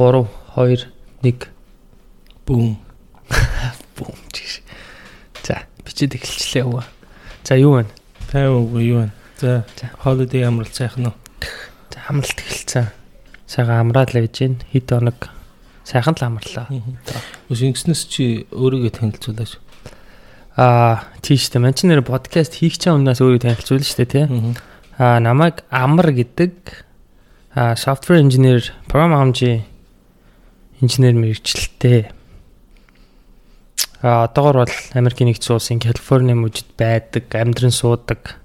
3 2 1 Бүүм. бүүм чиш. За, бичээд эхэлчлээ өвөө. За, юу вэ? Тайван үгүй юу вэ? За, holiday амралт сайхан уу? За, амралт эхэлсэн. Сайхан амраад л байж гин. Хэд хоног сайхан л амарлаа. Үс ингэснэс чи өөрийгөө танилцуулаач. Аа, тийш дээ. Ман чи нэр подкаст хийх чам өмнөөс өөрийгөө танилцуулна шүү дээ, тий. Аа, намайг Амар гэдэг аа, software engineer, програм хамжи инженер мэрэгчлээ. Аа, одоогор бол Америкийн нэгдсэн улсын Калифорни мужид байдаг, амьдран суудаг,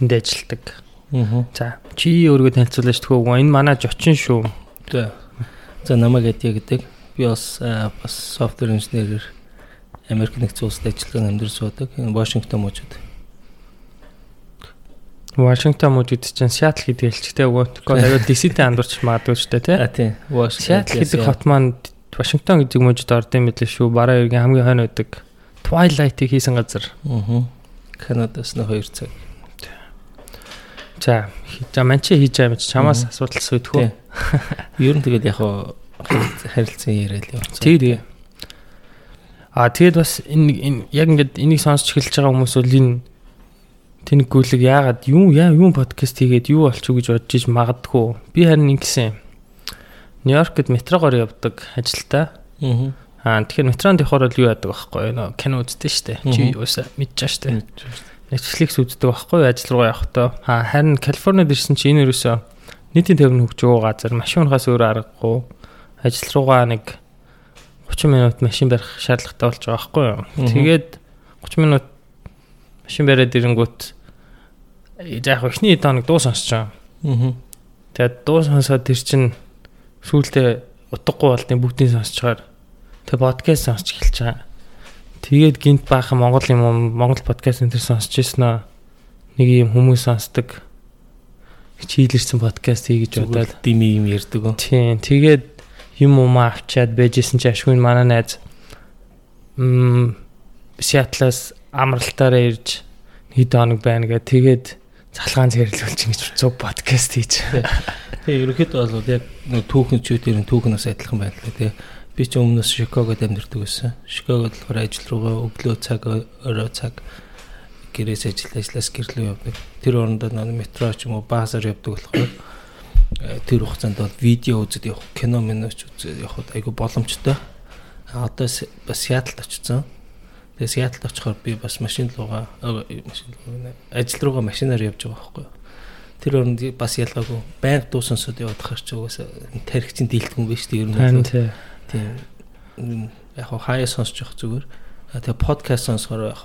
энд ажилладаг. Аа. За, чи өөрийгөө танилцуулаач тгөө. Энэ манай жочин шүү. За. За намайг Эдия гэдэг. Би бас аа, бас software engineer Америк нэгдсэн улсад ажилладаг амьдрал суудаг. Вашингтон мужид. Вашингтон мужид чинь Сиэтл гэдэг хэлчтэй өгөө. Тэгвэл аюул DC-тэй андуурч магадгүй шүү дээ, тий. А тийм. Сиэтл гэдэг хот маань Вашингтон гэдэг мужид ордын мэдлээ шүү. Бараа ергийн хамгийн хойно байдаг. Twilight-ийг хийсэн газар. Аа. Канадаас нь 2 цаг. За, за манчи хийж байгаа юм чи чамаас асуудал сүйдэх үү? Ер нь тэгэл яг харилцан яриад яваа. Тэг тэгээ. А тэгээд бас энэ- яг ингээд энийг сонсч эхэлж байгаа хүмүүс бол энэ тэнэг гүйлэг яагаад юу яа юу подкаст хийгээд юу болчих уу гэж бодож иж магадгүй. Би харин ингэсэн. Нью-Йоркд метрогоор явдаг ажилтаа. Аа. Аа тэгэхээр метронд явахаар бол юу яадаг байхгүй юу? Кино үздэг штэ. Чи юусаа мэдчихэж штэ. Netflix үздэг байхгүй юу? Ажил руугаа явахдаа. Аа харин Калифорнид ирсэн чи энэ юусаа нийтийн төвийн хөгж байгаа газар машин унахаас өөр аргагүй. Ажил руугаа нэг 30 минут машин барих шаардлагатай болж байгаа байхгүй юу? Тэгээд 30 минут машин бариад ирэнгүүт э, яг ихний хоног дуу сонсож байгаа. Аа. Тэгээд дуу сонсоод тэр чин сүүлдээ утгагүй болдیں۔ бүгдийг сонсчоор тэг подкаст сонсч эхэлж байгаа. Тэгээд гинт баахан Монгол юм Монгол подкаст энэ төр сонсч ирсэн аа. Нэг юм хүмүүс сонсдог. Хичээлэрсэн подкаст хий гэж бодоод. Дими юм ярьдаг уу? Тийм. Тэгээд юм уу авчаад байжсэн чи ашгүй манай найз м Сиатлаас амралтаараа ирж хэд хоног байна гэ тэгээд цалгаан зэрлүүлж ингэж цуг подкаст хийж. Тэгээ ерөнхийдөө бол яг түүхэн чүүдээр нь түүхнээс адилхан байна лээ тий. Би ч өмнөөс Шикагод амьдардаг байсан. Шикагод болохоор ажил руугаа өглөө цаг орой цаг гэрээс ажил ажиллаас гэрлөө явдаг. Тэр орондоо нэг метро ч юм уу баасаар явдаг болохоор э, тэр хугацаанд бол видео үзэж явах, кино миноч үзэж явахд айгу боломжтой. Одоо бас Сиэтлд очсон. Тэгээ Сиэтлд очихоор би бас машин руугаа машин ажил руугаа машинаар явж байгаа байхгүй юу. Тэр оронд бас ялгаагүй байнга дуу сонсоод яваад хахаар ч угаасаа тархичийн дийлдэхүүн биш тийм ер нь тийм яг хаяа сонсож явах зүгээр. Тэгээ подкаст сонсохоор яг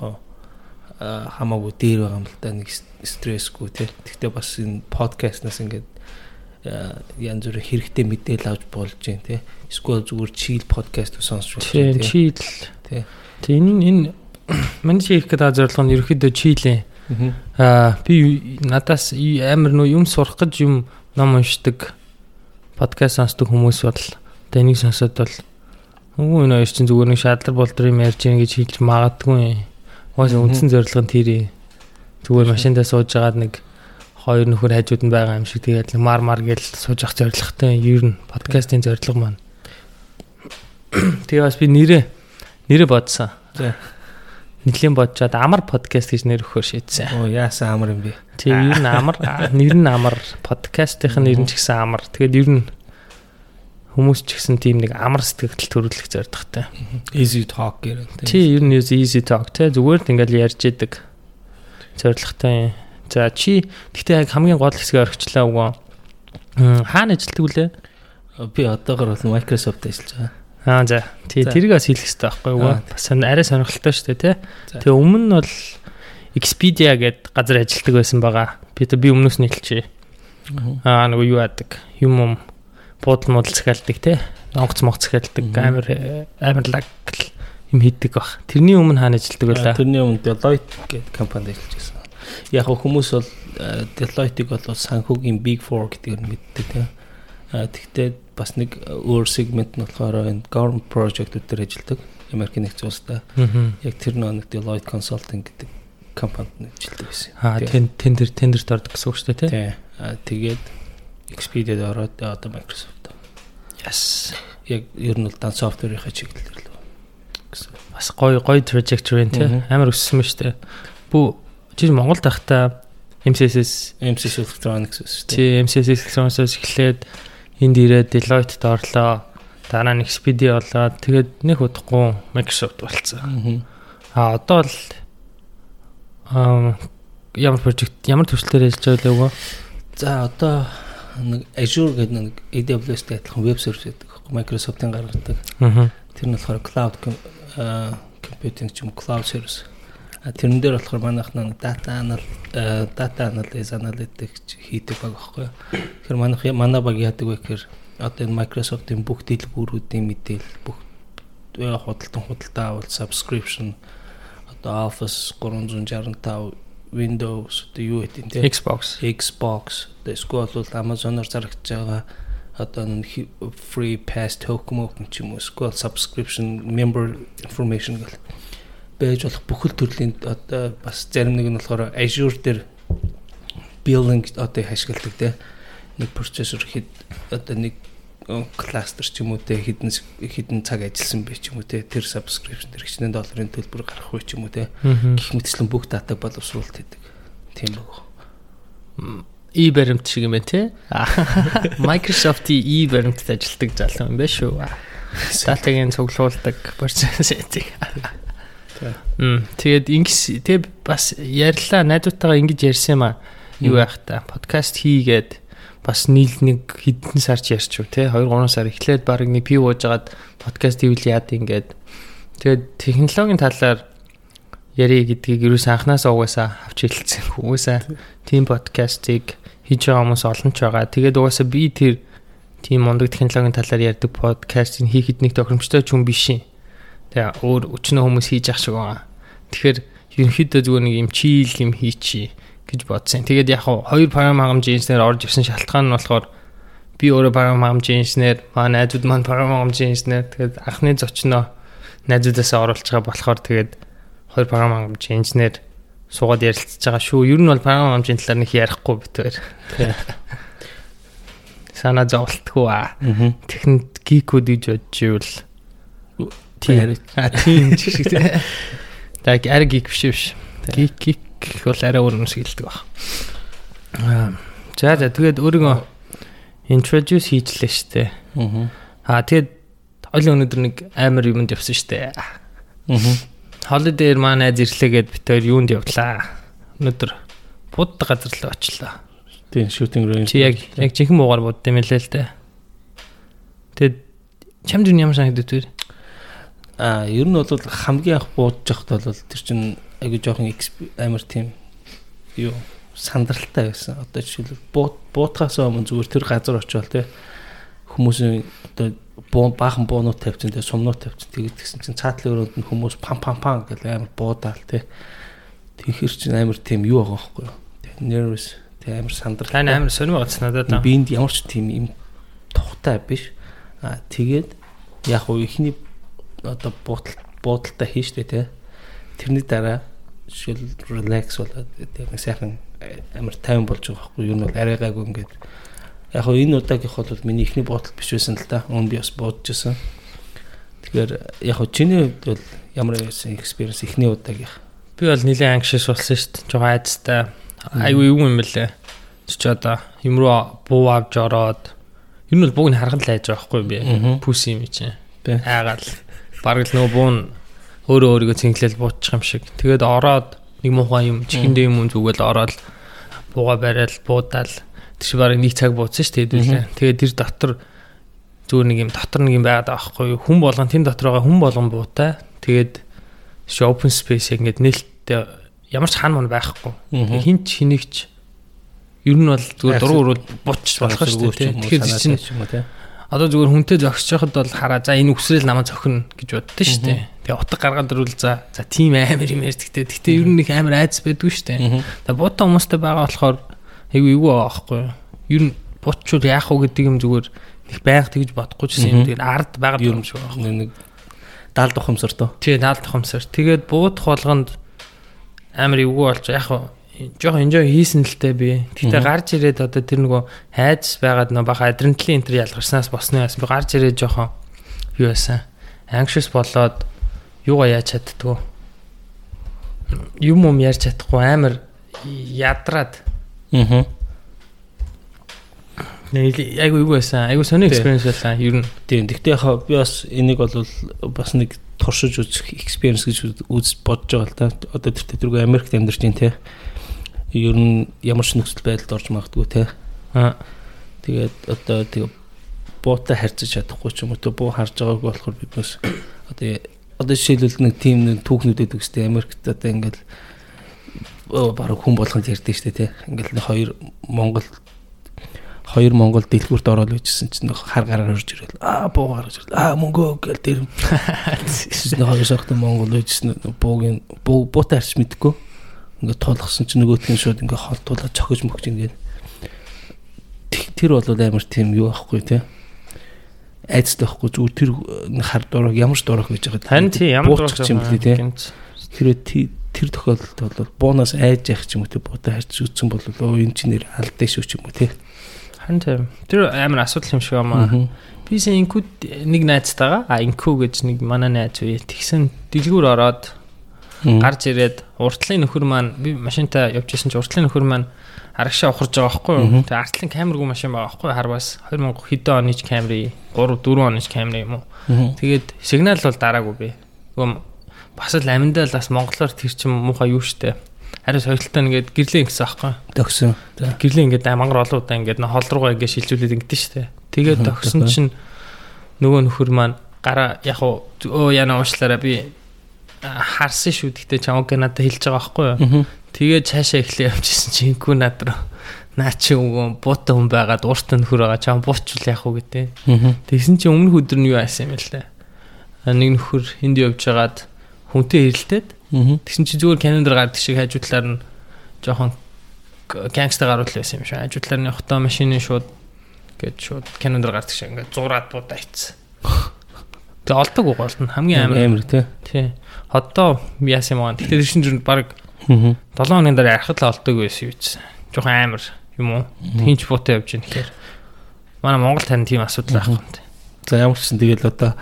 хамаагүй дээр байгаа юм л да нэг стрессгүй тий. Гэхдээ бас энэ подкастнаас ингээд янз бүрийн хэрэгтэй мэдээлэл авч болж байна тий. Эсвэл зүгээр чийл подкаст сонсож Тийм байна тий. чийл. Тий. Тийм энэ энэ манай чи их гэдэг зорилго нь ерөөхдөө чийлээ. Аа би надаас амар нөө юм сурах гэж юм ном уншдаг подкаст сонсдог хүмүүс бол одоо энийг сонсоод бол өө энэ хоёр чинь зүгээр нэг шадлар болдор юм ярьж гин гэж хэлж магадгүй. Уус үндсэн зорилго нь тэр ээ. зүгээр машиндаа сууж агаад нэг хоёр нөхөр хажууд нь байгаа юм шиг тэгээд нэг мар мар гэж сууж ах зорилготой ер нь подкастын зорилго маань. Тэгээ бас би нэрээ нэрээ бодсон. За. Нэлийн бодчоод амар подкаст гэж нэр өгөхөөр шийдсэн. Оо яасан амар юм бэ? Тэг ер нь амар нэр нь амар подкастын нэр нь ч гэсэн амар. Тэгээд ер нь хүмүүс ч гэсэн тийм нэг амар сэтгэл төрүүлэх зордохтой. Easy talk гэх юм Чи ер нь easy talk те зүгээр л ингээл ярьж идэг зоригтой. За чи гэхдээ яг хамгийн гол хэсгээ орхичлаа үгүй. Хаана ажилладаг вүлээ? Би одоогор бол Microsoft ажиллаж байгаа. Аа за. Тий тэрийг бас хэлэх хэрэгтэй байхгүй юу? Бас арай сонирхолтой шүү дээ. За. Тэгээ өмнө нь бол Expedia гэдэг газар ажилладаг байсан байгаа. Би тэ би өмнөөс нь хэлчихье. Аа нөгөө юу яадаг? Юм юм буудал муудал захиалдаг те. Онгоц монгоц захиалдаг амар э, амар лаг юм хийдэг баг. Тэрний өмнө хаана ажилладаг байлаа? Тэрний өмнө Deloitte гэдэг компанид ажиллаж байсан. Яг хүмүүс бол а, Deloitte-ыг бол санхүүгийн Big 4 гэдгээр нь мэддэг тийм. А тэгтээ бас нэг өөр сегмент нь болохоор энэ government project-үүд дээр ажилладаг. Америкийн нэгдсэн улстай. Яг тэр нэг Deloitte Consulting гэдэг компанид ажилладаг байсан. Аа Тий. тэн тендер тендерт ордог гэсэн үг шүү дээ. Тий. Тэгээд Expedia-д ороод одоо Microsoft. Yes. Яг ер нь бол дан софтверийнхаа чиглэлээр л гэсэн. Бас гоё гоё trajectory нь тий. Амар өссөн ба штэ. Бүү чи Монголд байхдаа MCSS MCS Electronics шүү дээ. чи MCSS Electronics эхлээд энд ирээд Deloitte-д орлоо. Дараа нь Expedia болоод тэгээд нэг удахгүй Microsoft болцсон. Мгм. А одоо л аа ямар project ямар төслөөр ажиллаж байгаа вэ? За одоо нэг Azure гэдэг нэг AWS-тэй адилхан веб сервис гэдэг. Microsoft-ын гаргадаг. Аа. Тэр нь болохоор cloud computing ч юм cloud service. Тэрэн дээр болохоор манайх нэг data anal а, data analysis analytics хийдэг баг байхгүй. Тэгэхээр манайх манай баг яадаг вэ гэхээр одоо энэ Microsoft-ийн бүх дэлгүүрүүдийн мэдээлэл бүх э, худалдан худалдаа авал subscription одоо Office 365 Windows одоо юу гэдэг юм те Xbox. Xbox эсвэл бол Amazon-оор зарагдж байгаа одоо free pass token мөн ч юм уу эсвэл subscription member information гэл байж болох бүхэл төрлийн одоо бас зарим нэг нь болохоор Azure дээр billing одоо ашигладаг те нэг процессор хэд одоо нэг кластер ч юм уу те хідэн хідэн цаг ажилласан бэ ч юм уу те тэр subscription тэр хичнээн долларын төлбөр гарах вэ ч юм уу те гэх мэтчлэн бүх датаг боловсруулалт хийдэг тийм баг. И баримт шиг юм байна тий. Microsoft-ийн и баримтад ажилладаг залуу юм байна шүү. Датагийн цуглуулдаг процесс эцэг. Мм тэгээд ингэс тэг бас ярьлаа найзуудтайгаа ингэж ярьсан юм аа. Юу байх та подкаст хийгээд бас нийл нэг хэдэн сарч ярьчих те 2 3 сар эхлээд баг нэг пив уужгаад подкаст хийвэл яад ингээд тэгээд технологийн талаар ярий гэдгийг юу ч анханасаа угаасаа авч хэлсэн. Угаасаа тийм подкастыг хийж байгаа хүмүүс олон ч байгаа. Тэгээд угаасаа би тэр тийм мундаг технологийн талаар ярьдаг подкастыг хийхэд нэг тохиромжтой ч хүн биш юм. Тэгээ өөр өчнөө хүмүүс хийж ах шиг байгаа. Тэгэхээр ерөнхийдөө зүгээр нэг юм чийл юм хийчи гэж бодсон. Тэгээд яг хоёр програм хангамжийн инженер орж ирсэн шалтгаан нь болохоор би өөрөө програм хангамжийн инженер, маа найзууд маань програм хангамжийн инженер. Тэгээд анхны зочноо найзуудаасаа оруулж байгаа болохоор тэгээд хоёр програм хангамжийн инженер суугаад ярилцж байгаа шүү. Ер нь бол програм хангамжийн талаар нэг ярихгүй битээр. Санаа зовлтгүй. Аа. Техник гикүүд гэж бодож ивэл Тийм. А тийм ч шиг тийм. Так арай гик биш биш. Гик гик бол арай өөр юм шиг хэлдэг баг. Аа. За за тэгээд өөрийгөө introduce хийжлээ штэ. Аа. Аа тэгээд хоёул өнөөдөр нэг амар юмд явсан штэ. Аа. Маань найз ирлээгээд бид хоёр юунд явлаа. Өнөөдөр будд газар л очлоо. Тийм shooting range. Чи яг яг жинхэнэ муугаар будд юм лээ л дээ. Тэгээд чамд юу ямар санагдав вэ? А ер нь бол хамгийн анх буудаж явахд бол тэр чинь айгүй жоохон амар тийм юу сандралтай байсан. Одоо жишээлбэл бууд буутахаас өмнө зүгээр тэр газар очивол те хүмүүсийн одоо буу баахан буунууд тавьчихсан те сумнууд тавьчихсан тэгээд тэгсэн чинь цаатлын өрөөнд нь хүмүүс пам пам пам гэл амар буудаал те Тэгэхэр чинь амар тийм юу байгаа байхгүй юу. Тэг nervous тэг амар сандрал. Таны амар сонирм гоц надад. аа. биэнд ямар ч тийм юм тухтай биш. А тэгээд яг уу ихний одоо буудал буудалтай хийн штэ тий. Тэрний дараа жишээл relax болоод тэг нэг сайхан э, амар тайван болж байгаа байхгүй юу. Нь бол арай гайгүй ингээд яг уу энэ удаагийнх бол миний ихний буудал биш байсан л та. Өн би бас буудажсэн. Тэгэхээр яг уу чиний хувьд бол ямар байсан experience ихний удаагийнх. Би бол нэлээд anxious болсон дээ. Жохоо айцтай. Айгүй юу юм бэлээ. Чи одоо юм руу буу авч ороод ер нь бол нь харахад л айж байгаа байхгүй би. Пүс юм чинь. Айгаал. Бараг л нөгөө буу нь өөрөө өөрийгөө цэнгэлэл буучих юм шиг. Тэгээд ороод нэг муухай юм чихэндээ юм зүгэл ороод бууга барайл буудаал. Тэш бараг нэг цаг бууцсан шүү дээ хэдүүлээ. Тэгээд тэр дотор зүгээр нэг юм дотор нэг юм байгаад байгаа байхгүй юу. Хүн болгон тэн дотор байгаа хүн болгон буутай. Тэгээд open space ингээд нээлттэй ямар ч хан мөн байхгүй. Мгм. Хин ч хинэгч ер нь бол зүгээр өрөөд буучих болох шүү дээ. Тэгэхээр чинь. Одоо зүгээр хүнтэй зогсож байхад бол хараа за энэ үсрээл намайг зохино гэж боддоо шүү дээ. Тэгээ утга гаргаад ирвэл за за тийм амар юм ярьдагтэй. Гэтэ ер нь их амар айц байдгүй шүү дээ. Тэгээ буута хүмүүстэй байгаа болохоор байгаа байхгүй юу. Ер нь буутчул яах вэ гэдэг юм зүгээр их байнга тэгж бодохгүй ч юм тэгээд ард байгаад юм шиг байгаа. нэг даалд ухамсар тоо. Тэгээ наалт хомсор. Тэгээд буудах болгонд амар эвгүй болж яг хав жоохон enjoy хийсэн л тээ би. Гэхдээ гарч ирээд одоо тэр нөгөө хайц байгаад нөө бага адреналин энэ төр ялгарснаас босноо бас би гарч ирээд жоохон юу байсан. Anxious болоод юугаа яаж чаддгүй. Юм юм ярьж чадахгүй амар ядраад. Аа. Нэг айгу юу байсан. Айгу сони experience байлаа. Ер нь Тийм. Гэхдээ яг би бас энийг бол бас нэг туршиж үзэх experience гэж үз бодож байгаа л да. Одоо тэр тэргүй Америкт амьдарч байна те. Ер нь ямар ч нөхцөл байдалд орж магадгүй те. аа Тэгээд одоо тэг буутай харьцаж чадахгүй ч юм уу тэ буу харж байгааг болохоор бид бас одоо одоо жишээлбэл нэг тим нэг түүхнүүдэд үстэй Америкт одоо ингээл бараг хүн болгонд ярьдэн штэ тий. Ингээл нэг хоёр Монгол хоёр Монгол дэлгүүрт ороод байжсэн чинь хар гараар орж ирэл аа буу гараж ирэл аа мөнгөө гэл тэр нэг хоёр шахтан Монгол байжсэн буугийн буу буутай харч мэдгүй ингээд тулгсан чинь нөгөөтг нь шууд ингээд холтуулаад цохиж мөгч ингээд тэр бол амар тийм юу байхгүй тий айцтай байхгүй зүгээр тэр хар дураг ямар ч дураг гэж байгаа Харин тий ямар Буучих юм блий тий тэр тэр тохиолдолд бол буунаас айж явах ч юм уу тий буутай харьц үтсэн бол өө энэ чинь нэр алдаа шүү ч юм уу тий Харин тийм. Тэр амар асуудал юм шиг байна. Мгм. Бисээ инкуд нэг найзтайгаа а инку гэж нэг манай найз үе тэгсэн дэлгүүр ороод. Гарч ирээд уртлын нөхөр маань би машинтаа явж исэн чинь уртлын нөхөр маань арагшаа ухарж байгаа байхгүй юу. Тэгээ артлын камергүй машин байгаа байхгүй юу харвас 2000 хэдэн оны ч камери 3 4 оны ч камери юм уу. Тэгээд сигнал бол дараагүй би. Тэгвэл бас л аминдаа л бас монголоор тэр чин муухай юу штэ. Харин соёлтой нэгээд гэрлээ гэсэн аахгүй. төгсөн Гэрлээ ингээд мангар олоудаа ингээд нөө хол руугаа ингээд шилжүүлээд ингээд штэ. Тэгээд тэгэхээр. чинь нөгөө нөхөр маань гараа яг өө яна уушлаараа би харсан шүү. Гэтэ чамаг надад хэлж байгаа байхгүй юу? Мгм. Тэгээд цаашаа эхлэе явчихсан чи инкүү над руу наа чи өгөө буута хүн байгаад ууртан нөхөр байгаа чам буучвал яах вэ гэдэг. Тэгсэн чи өмнөх өдөр нь юу аасан юм бэ лээ. А, Нэг нөхөр энд явж хагаад хүнтэй хэрэлдээд тэгсэн чи зүгээр календар гардаг шиг хажуу талаар нь жоохон гангстер гаруул байсан юм шиг. Хажуу талаар нь явахдаа машины шууд гээд шууд календар гардаг шиг ингээд зураад буудаа ицсэн. Тэгээ олдог уу гол нь хамгийн амар. амар тий Тий. Одоо яасан юм аа. Тэгтээ тэр шинж баг Мгм. 7 хоногийн дараа ярахад л олдог байсан юм чинь. Жохон амар юм уу? Хинч буутай явж байна гэхээр манай Монгол тань тийм асуудал байхгүй юм. За ямар ч юм тэгэл одоо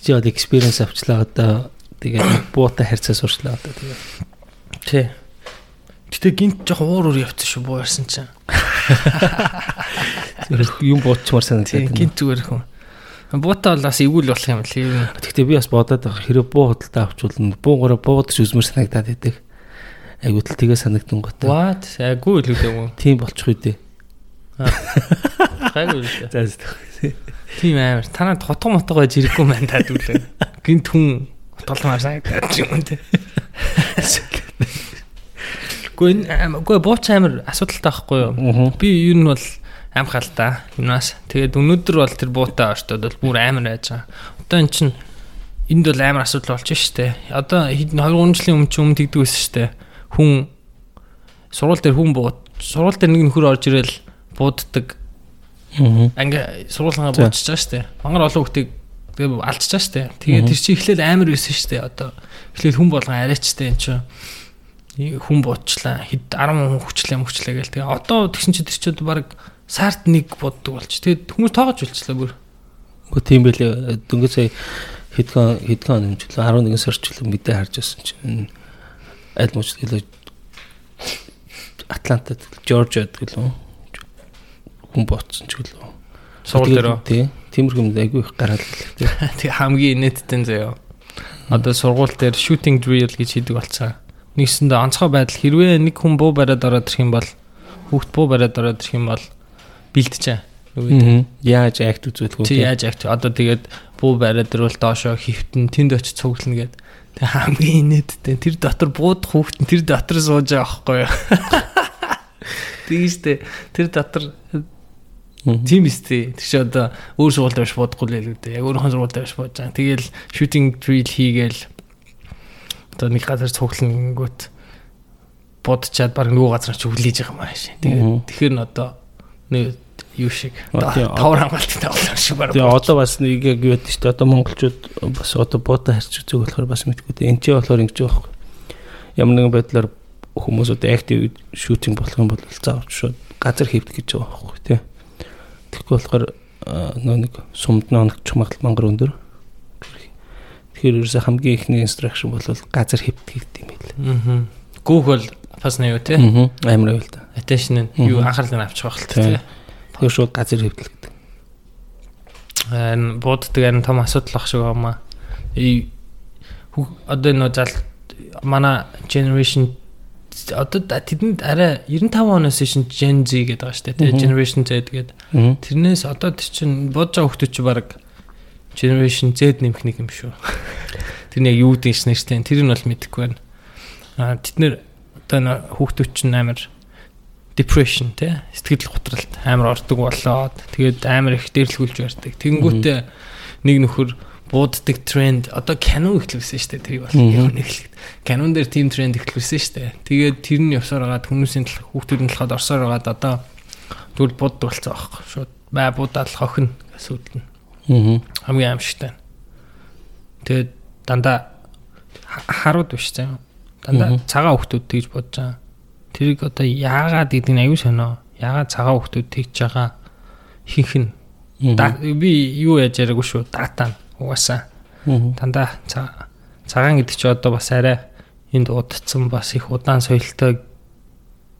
чи одоо experience авчлаа одоо тэгээд буутай харьцаа сурчлаа одоо тэгээд Тий. Гэтэ гинт жоох уур уур явцсан шүү буу ярьсан чинь. зүгээр юм буучмаар санагдаад гинт зүгээр хүн. Буута бол бас эвгүй л болох юм л юм. Гэхдээ би бас бодоод байгаа хэрэв буу худалдаа авчвал буугаараа буудаж үзмэр санагдаад байдаг. Айгуу тал тэгээ санагдсан гот. What? Аггүй л үгүй. Тийм болчих үү дээ. Гайгүй л. За за. Тийм амар. Танад хотго мотго байж ирэхгүй маань таад үлээ. Гинт хүн толмаар санагдаад ч юм те. Гүн гоо бууч амар асуудалтай байхгүй юу? Би ер нь бол амхаал та юунаас. Тэгээд өнөөдөр бол тэр буутай орчтод бол бүр амар байж байгаа. Одоо эн чин энд бол амар асуудал болж штэ. Одоо хэд 2 3 жилийн өмнө ч өмнө тэгдэг байсан штэ. Хүн сургууль дээр хүн бууд сургууль дээр нэг нөхөр орж ирэл бууддаг. Ингээ сургуулгаа буучж байгаа штэ. Мангар олон хүүхдийг тэгээ алдчихж байгаа штэ. Тэгээд Мгм. тэр чинь эхлээл амар байсан штэ. Одоо эхлээл хүн болгон арайчтай энэ чинь хүн буучлаа хэд 10 хүн хүчлээ мөчлээ гээл тэгээ одоо тэгсэн чи тэр чинь баг сард нэг боддог болч. Тэгээд хүмүүс тоогож болчлаа бүр. Гү тийм байлээ. Дөнгөж сая хэдхэн хэдхэн он хэмжлээ 11 сарчлаа мэдээ харж байсан чинь аль мууч гэлээ Атлантад Жоржиад гэлөө хүн ботсон ч гэлөө. сургууль дээр тий. Тиймэрхүү юм айгүй их гараад тий. тэг хамгийн инээдтэй заяа. Одоо сургууль дээр shooting drill гэж хийдэг болцоо нэгсэндээ онцгой байдал. Хэрвээ нэг хүн буу бариад ороод ирэх юм бол хүүхд буу бариад ороод ирэх юм бол бэлтжээ нөгөө Яаж акт үзүүлэх Чи вэ? яаж агч одоо тэгээд буу бариад ирвэл доошоо хөвтөн тэнд очиж цуглана гэд. Тэг хамгийн инээдтэй тэр дотор буудах хүүхэд нь тэр дотор сууж байгаа байхгүй юу? Тэгэж тэ тэр дотор тийм истэ. Тэр чи одоо өөр сургуультай биш буудахгүй л үү. Яг өөрийнхөө сургуультай биш бууж байгаа. Тэгэл shooting drill хийгээл одоо нэг газар цуглангүүт будчаад баг нөгөө газар ч өглөж байгаа юм ааш. Мгм. Тэгээд тэгэхээр н одоо нэг юу шиг тавар хамгаалттай тавар шиг баг. Тэгээ одоо бас нэг яг юу гэдэг чинь одоо монголчууд бас одоо буута харьц үзэг болохоор бас мэдгүй. Энд чи болохоор ингэж байгаа байхгүй. Ямар нэгэн байдлаар хүмүүс одоо active shooting болох юм бол заавал шууд газар хийвд гэж байгаа байхгүй тий. Тэгэхгүй болохоор нэг сумд ногч магадлал мангар өндөр. Тэгэхээр ерөөсө хамгийн ихний instruction бол газар хийвд гэдэг юм байл. Аа. Гүүх бол бас нэг юу те. Аа. Амар байл та. Attention нь юу анхаарлыг авчих байх л те. Тэр шууд газар хийвдэл гэдэг. Аа бууддаг харин том асуудал ах шиг байна. И одоо нөө зал манай generation одоо тэдэнд арай 95 оноос шин Gen Z гэдэг байгаа шүү дээ. Generation Z гэдэг. Тэрнээс одоо тэр чинь бодож байгаа хүмүүс чинь баг Generation Z нэмэх нэг юм шүү. Тэр нь яг юу гэдэг юм шнэ тэр нь бол мэдэхгүй байна. Аа тэд нэр одоо хүүхдүүд чинь амар depression те сэтгэл готролт амар ордог болоод тэгээд амар их дээрлгүүлж ярьдаг. Тэнгүүтээ нэг нөхөр бууддаг тренд одоо кино ихлүүлсэн шүү дээ тэрийг бол нэг л кинон дээр team тренд ихлүүлсэн шүү дээ. Тэгээд тэр нь явсаар байгаа хүмүүсийн талх хүүхдүүд нь талхад орсоор байгаа одоо тэгвэл будд болцсон аахгүй шууд бай будаад хохно асуудал нь. Аа. Хамгийн аимшигтай. Тэгээд дандаа харууд биш заа. Дандаа цагаан хүүхдүүд тэгж бодож байгаа. Тэрийг одоо яагаад гэдэг нь аюу сонио. Яагаад цагаан хүүхдүүд тэгж байгаа хинх нь. Би юу яаж яриаггүй шүү. Дата угаасаа. Дандаа цагаан гэдэг чи одоо бас арай энд удацсан бас их удаан соёлтой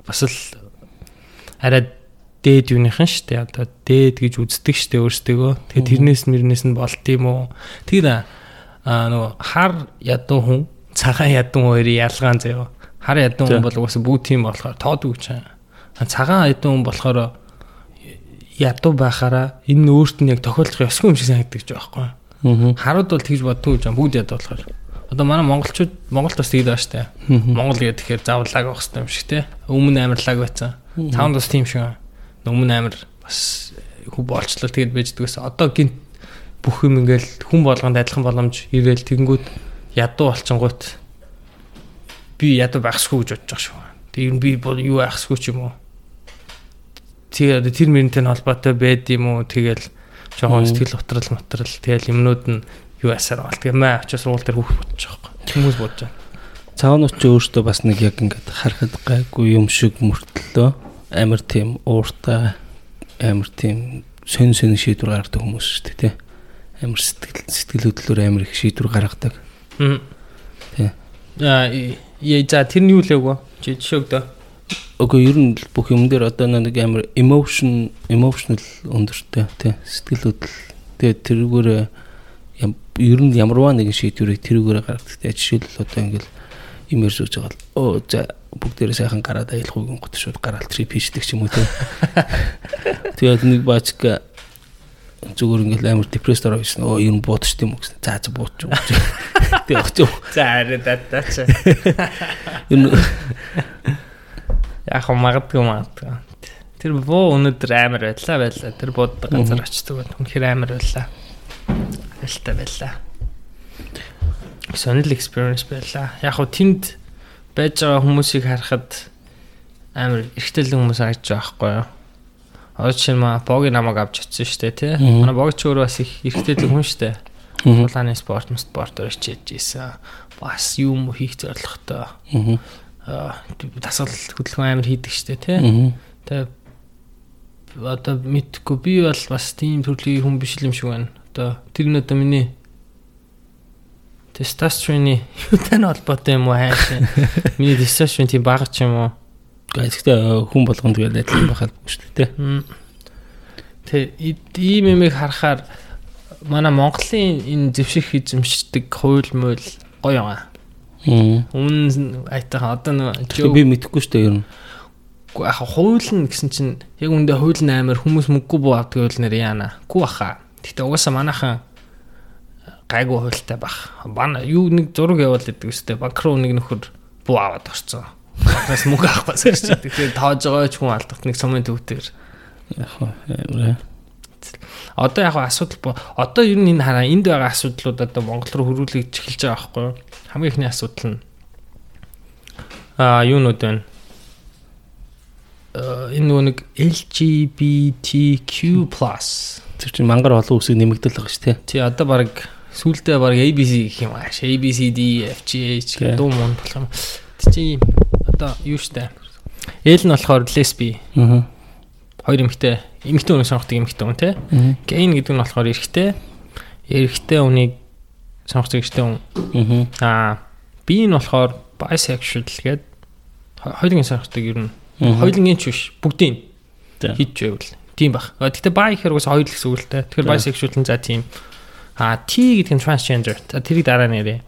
бас л арай дээд юуныхан шүү дээ. Одоо дээд гэж үздэг шүү дээ өөрсдөө. Тэгэхээр тэрнээс мөрнээс нь болт юм уу? Тэгэхээр аа нөгөө хар ядуу хүн цагаан ядуу хоёрын ялгаан заяа. Хар ядуу хүн бол угаасаа бүгд тийм болохоор тоодгүй ч. Цагаан ядуу хүн болохоор ядуу байхаараа энэ өөрт нь яг тохиолдох ёсгүй юм шиг санагддаг ч байхгүй. Харууд бол тэгж боддгүй юм бүгд ядуу болохоор. Одоо манай монголчууд Монголд бас тэгдэг шүү дээ. Монгол гэдэг тэгэхээр заавал лаг байх хэрэгтэй юм шиг те. Өмнө амар лаг байсан. Цаанд бас тийм шиг өмнө амар бас хүн болчлол тэгээд байждгээс одоо гинт бүх юм ингээл хүн болгонд адилхан боломж ирээл тэгэнгүүт ядуу болчингууд би ядуу байхсгүй гэж бодож байгаа шүү. Тэгээд би юу байхсгүй ч юм уу. Тэгээд тэр мөрөнтэй холбоотой байд юм уу тэгэл жоохон сэтгэл утрал матрал тэгэл юмнууд нь юу асаар бол тэгээ маа очиж сургууль дээр хүүхд бодож байгаа юм. Хүмүүс бодож байна. Цаанууд ч өөртөө бас нэг яг ингээд харахад гайгүй юм шиг мөртлөө амар тийм ууртай амар тийм сөн сөн шийдвэр гаргадаг хүмүүс шүү дээ тий. Амар сэтгэл сэтгэл хөдлөлөөр амар их шийдвэр гаргадаг. Хм. Тий. Аа за тэр нь юу л яг чи жишээ өгдөө. Окей ер нь бүх юм дээр одоо нэг амар emotion emotional өндөртэй тий сэтгэл хөдлөл тэгээ тэрүүгээр ер нь ямарваа нэгэн шийдвэрийг тэрүүгээр гаргадаг. Жишээлбэл одоо ингээл юм ярьж байгаа л оо за бүгдээрээ сайхан гараад аялах үгэн гот шууд гараал трип хийдэг ч юм уу те. Тэгээд нэг баачк зүгээр ингээл амар депресд ороо гэсэн. Оо ер нь буудчих тийм үү гэсэн. За за буудчих. Тэгээд очив. За арай датаач. Ер нь яг магадгүй магадгүй. Тэр боо өнөдөр амар байлаа байлаа. Тэр бууддаг газар очдөг байна. Үнэхээр амар байлаа. Байлтай байлаа. Сонирхол experience байлаа. Яг хуу тэнд байж байгаа хүмүүсийг харахад амар эргэтэл хүмүүс харагдаж байгаа байхгүй юу? Одоо чинь маа богийн намайг авч очсон шүү дээ тий. Манай богч өөрөө бас их эргэтэл хүн шүү дээ. Улааны спорт спортоор хичээж ийсэн. Бас юм хийх зорилготой. Аа дасгал хөдөлгөөн амар хийдэг шүү дээ тий. Тэгээ одоо мэдгүй би бол бас тийм төрлийн хүн биш юм шиг байна. Одоо тэр нь одоо миний тестостероны юутай холбоотой юм уу хайш. Миний тестостерон тийм бага ч юм уу. Гэхдээ хүн болгонд тэгээд адилхан байхад шүү дээ. Тэ ийм юмыг харахаар манай Монголын энэ зэвших эзэмшдэг хууль мөл гоё юм аа. Өмнө айтаа одоо нэг би мэдэхгүй шүү дээ ер нь. Яг хууль нь гэсэн чинь яг үндэ хууль нь амар хүмүүс мөнгөгүй буу авдаг хууль нэр яана. Гүү баха. Гэтэ угаасаа манайхан гайгүй хуйлтай бах. Бана юу нэг зураг явуулдаг өстэй банк руу нэг нөхөр буу аваад орцсон. Банкнаас мөнгө авахгүйс гэж. Тэгэхээр тоож байгаа ч хүн алдахт нэг сумын төвтөр. Яг Одоо яг асуудал одоо ер нь энэ хараа энд байгаа асуудлууд одоо Монгол руу хөрвүүлж эхэлж байгаа байхгүй юу? Хамгийн ихний асуудал нь аа юунууд байна? энэ нөгөө нэг LGBTQ+ тэр чинь мангар олон үсэг нэмэгдэл байгаа шүү дээ. Тий одоо баг сүултээ баг ABC гэх юм ааш ABCD FGH гэх дуу мөн болох юм. Тэг чи одоо юу штэ. Ээл нь болохоор лесби. Аа. Хоёр эмэгтэй. Эмэгтэй хүн сонгодог эмэгтэй хүн тий. Гейн гэдэг нь болохоор эрэгтэй. Эрэгтэй хүнийг сонгодог эрэгтэй хүн. Аа. Би нь болохоор bisexual гэдэг хоёулын сонгодог ер нь. Хоёулын ч биш бүгдийн За. хийж байвал тийм баг. Гэхдээ bi гэхээр уус хоёр л гэсэн үг л дээ. Тэгэхээр bisexual нь за тийм. Аа T гэдэг нь transgender. За тэрийг дараа нэрээ.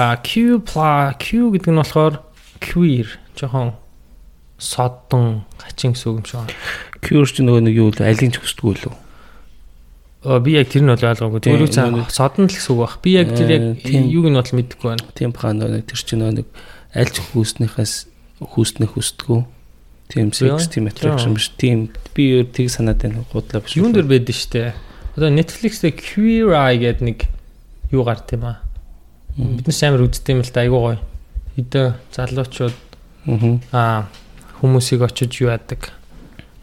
Аа. Q pla Q гэдэг нь болохоор queer жоохон содон хачин гэсэн үг юм шиг байна. Cure ч нөгөө нэг юу л алийг ч хүсдэг үү лөө. Оо би яг тэр нь бол ойлгоогүй. Тийм, Өөрөө цаа содон л гэсэн үг баг. Би яг тэр яг Э, тийм. юуг нь бол мэдэхгүй байна. Тийм баха нөгөө тэр чинь нөгөө нэг аль ч хүүснийхээс хүүснэх хүсдэггүй. Тийм секс, тийм attraction биш. Тийм би өөр тийг санаад байна. Гудлаа биш. Юун дээр байдэн штэ. Одоо Netflix дээр Queer Eye гэдэг нэг юу гарт юм аа. Бид нар амар үздэг юм л да айгуу гоё. Хэдэн залуучууд Аа. хүмүүсийг очиж юу яадаг.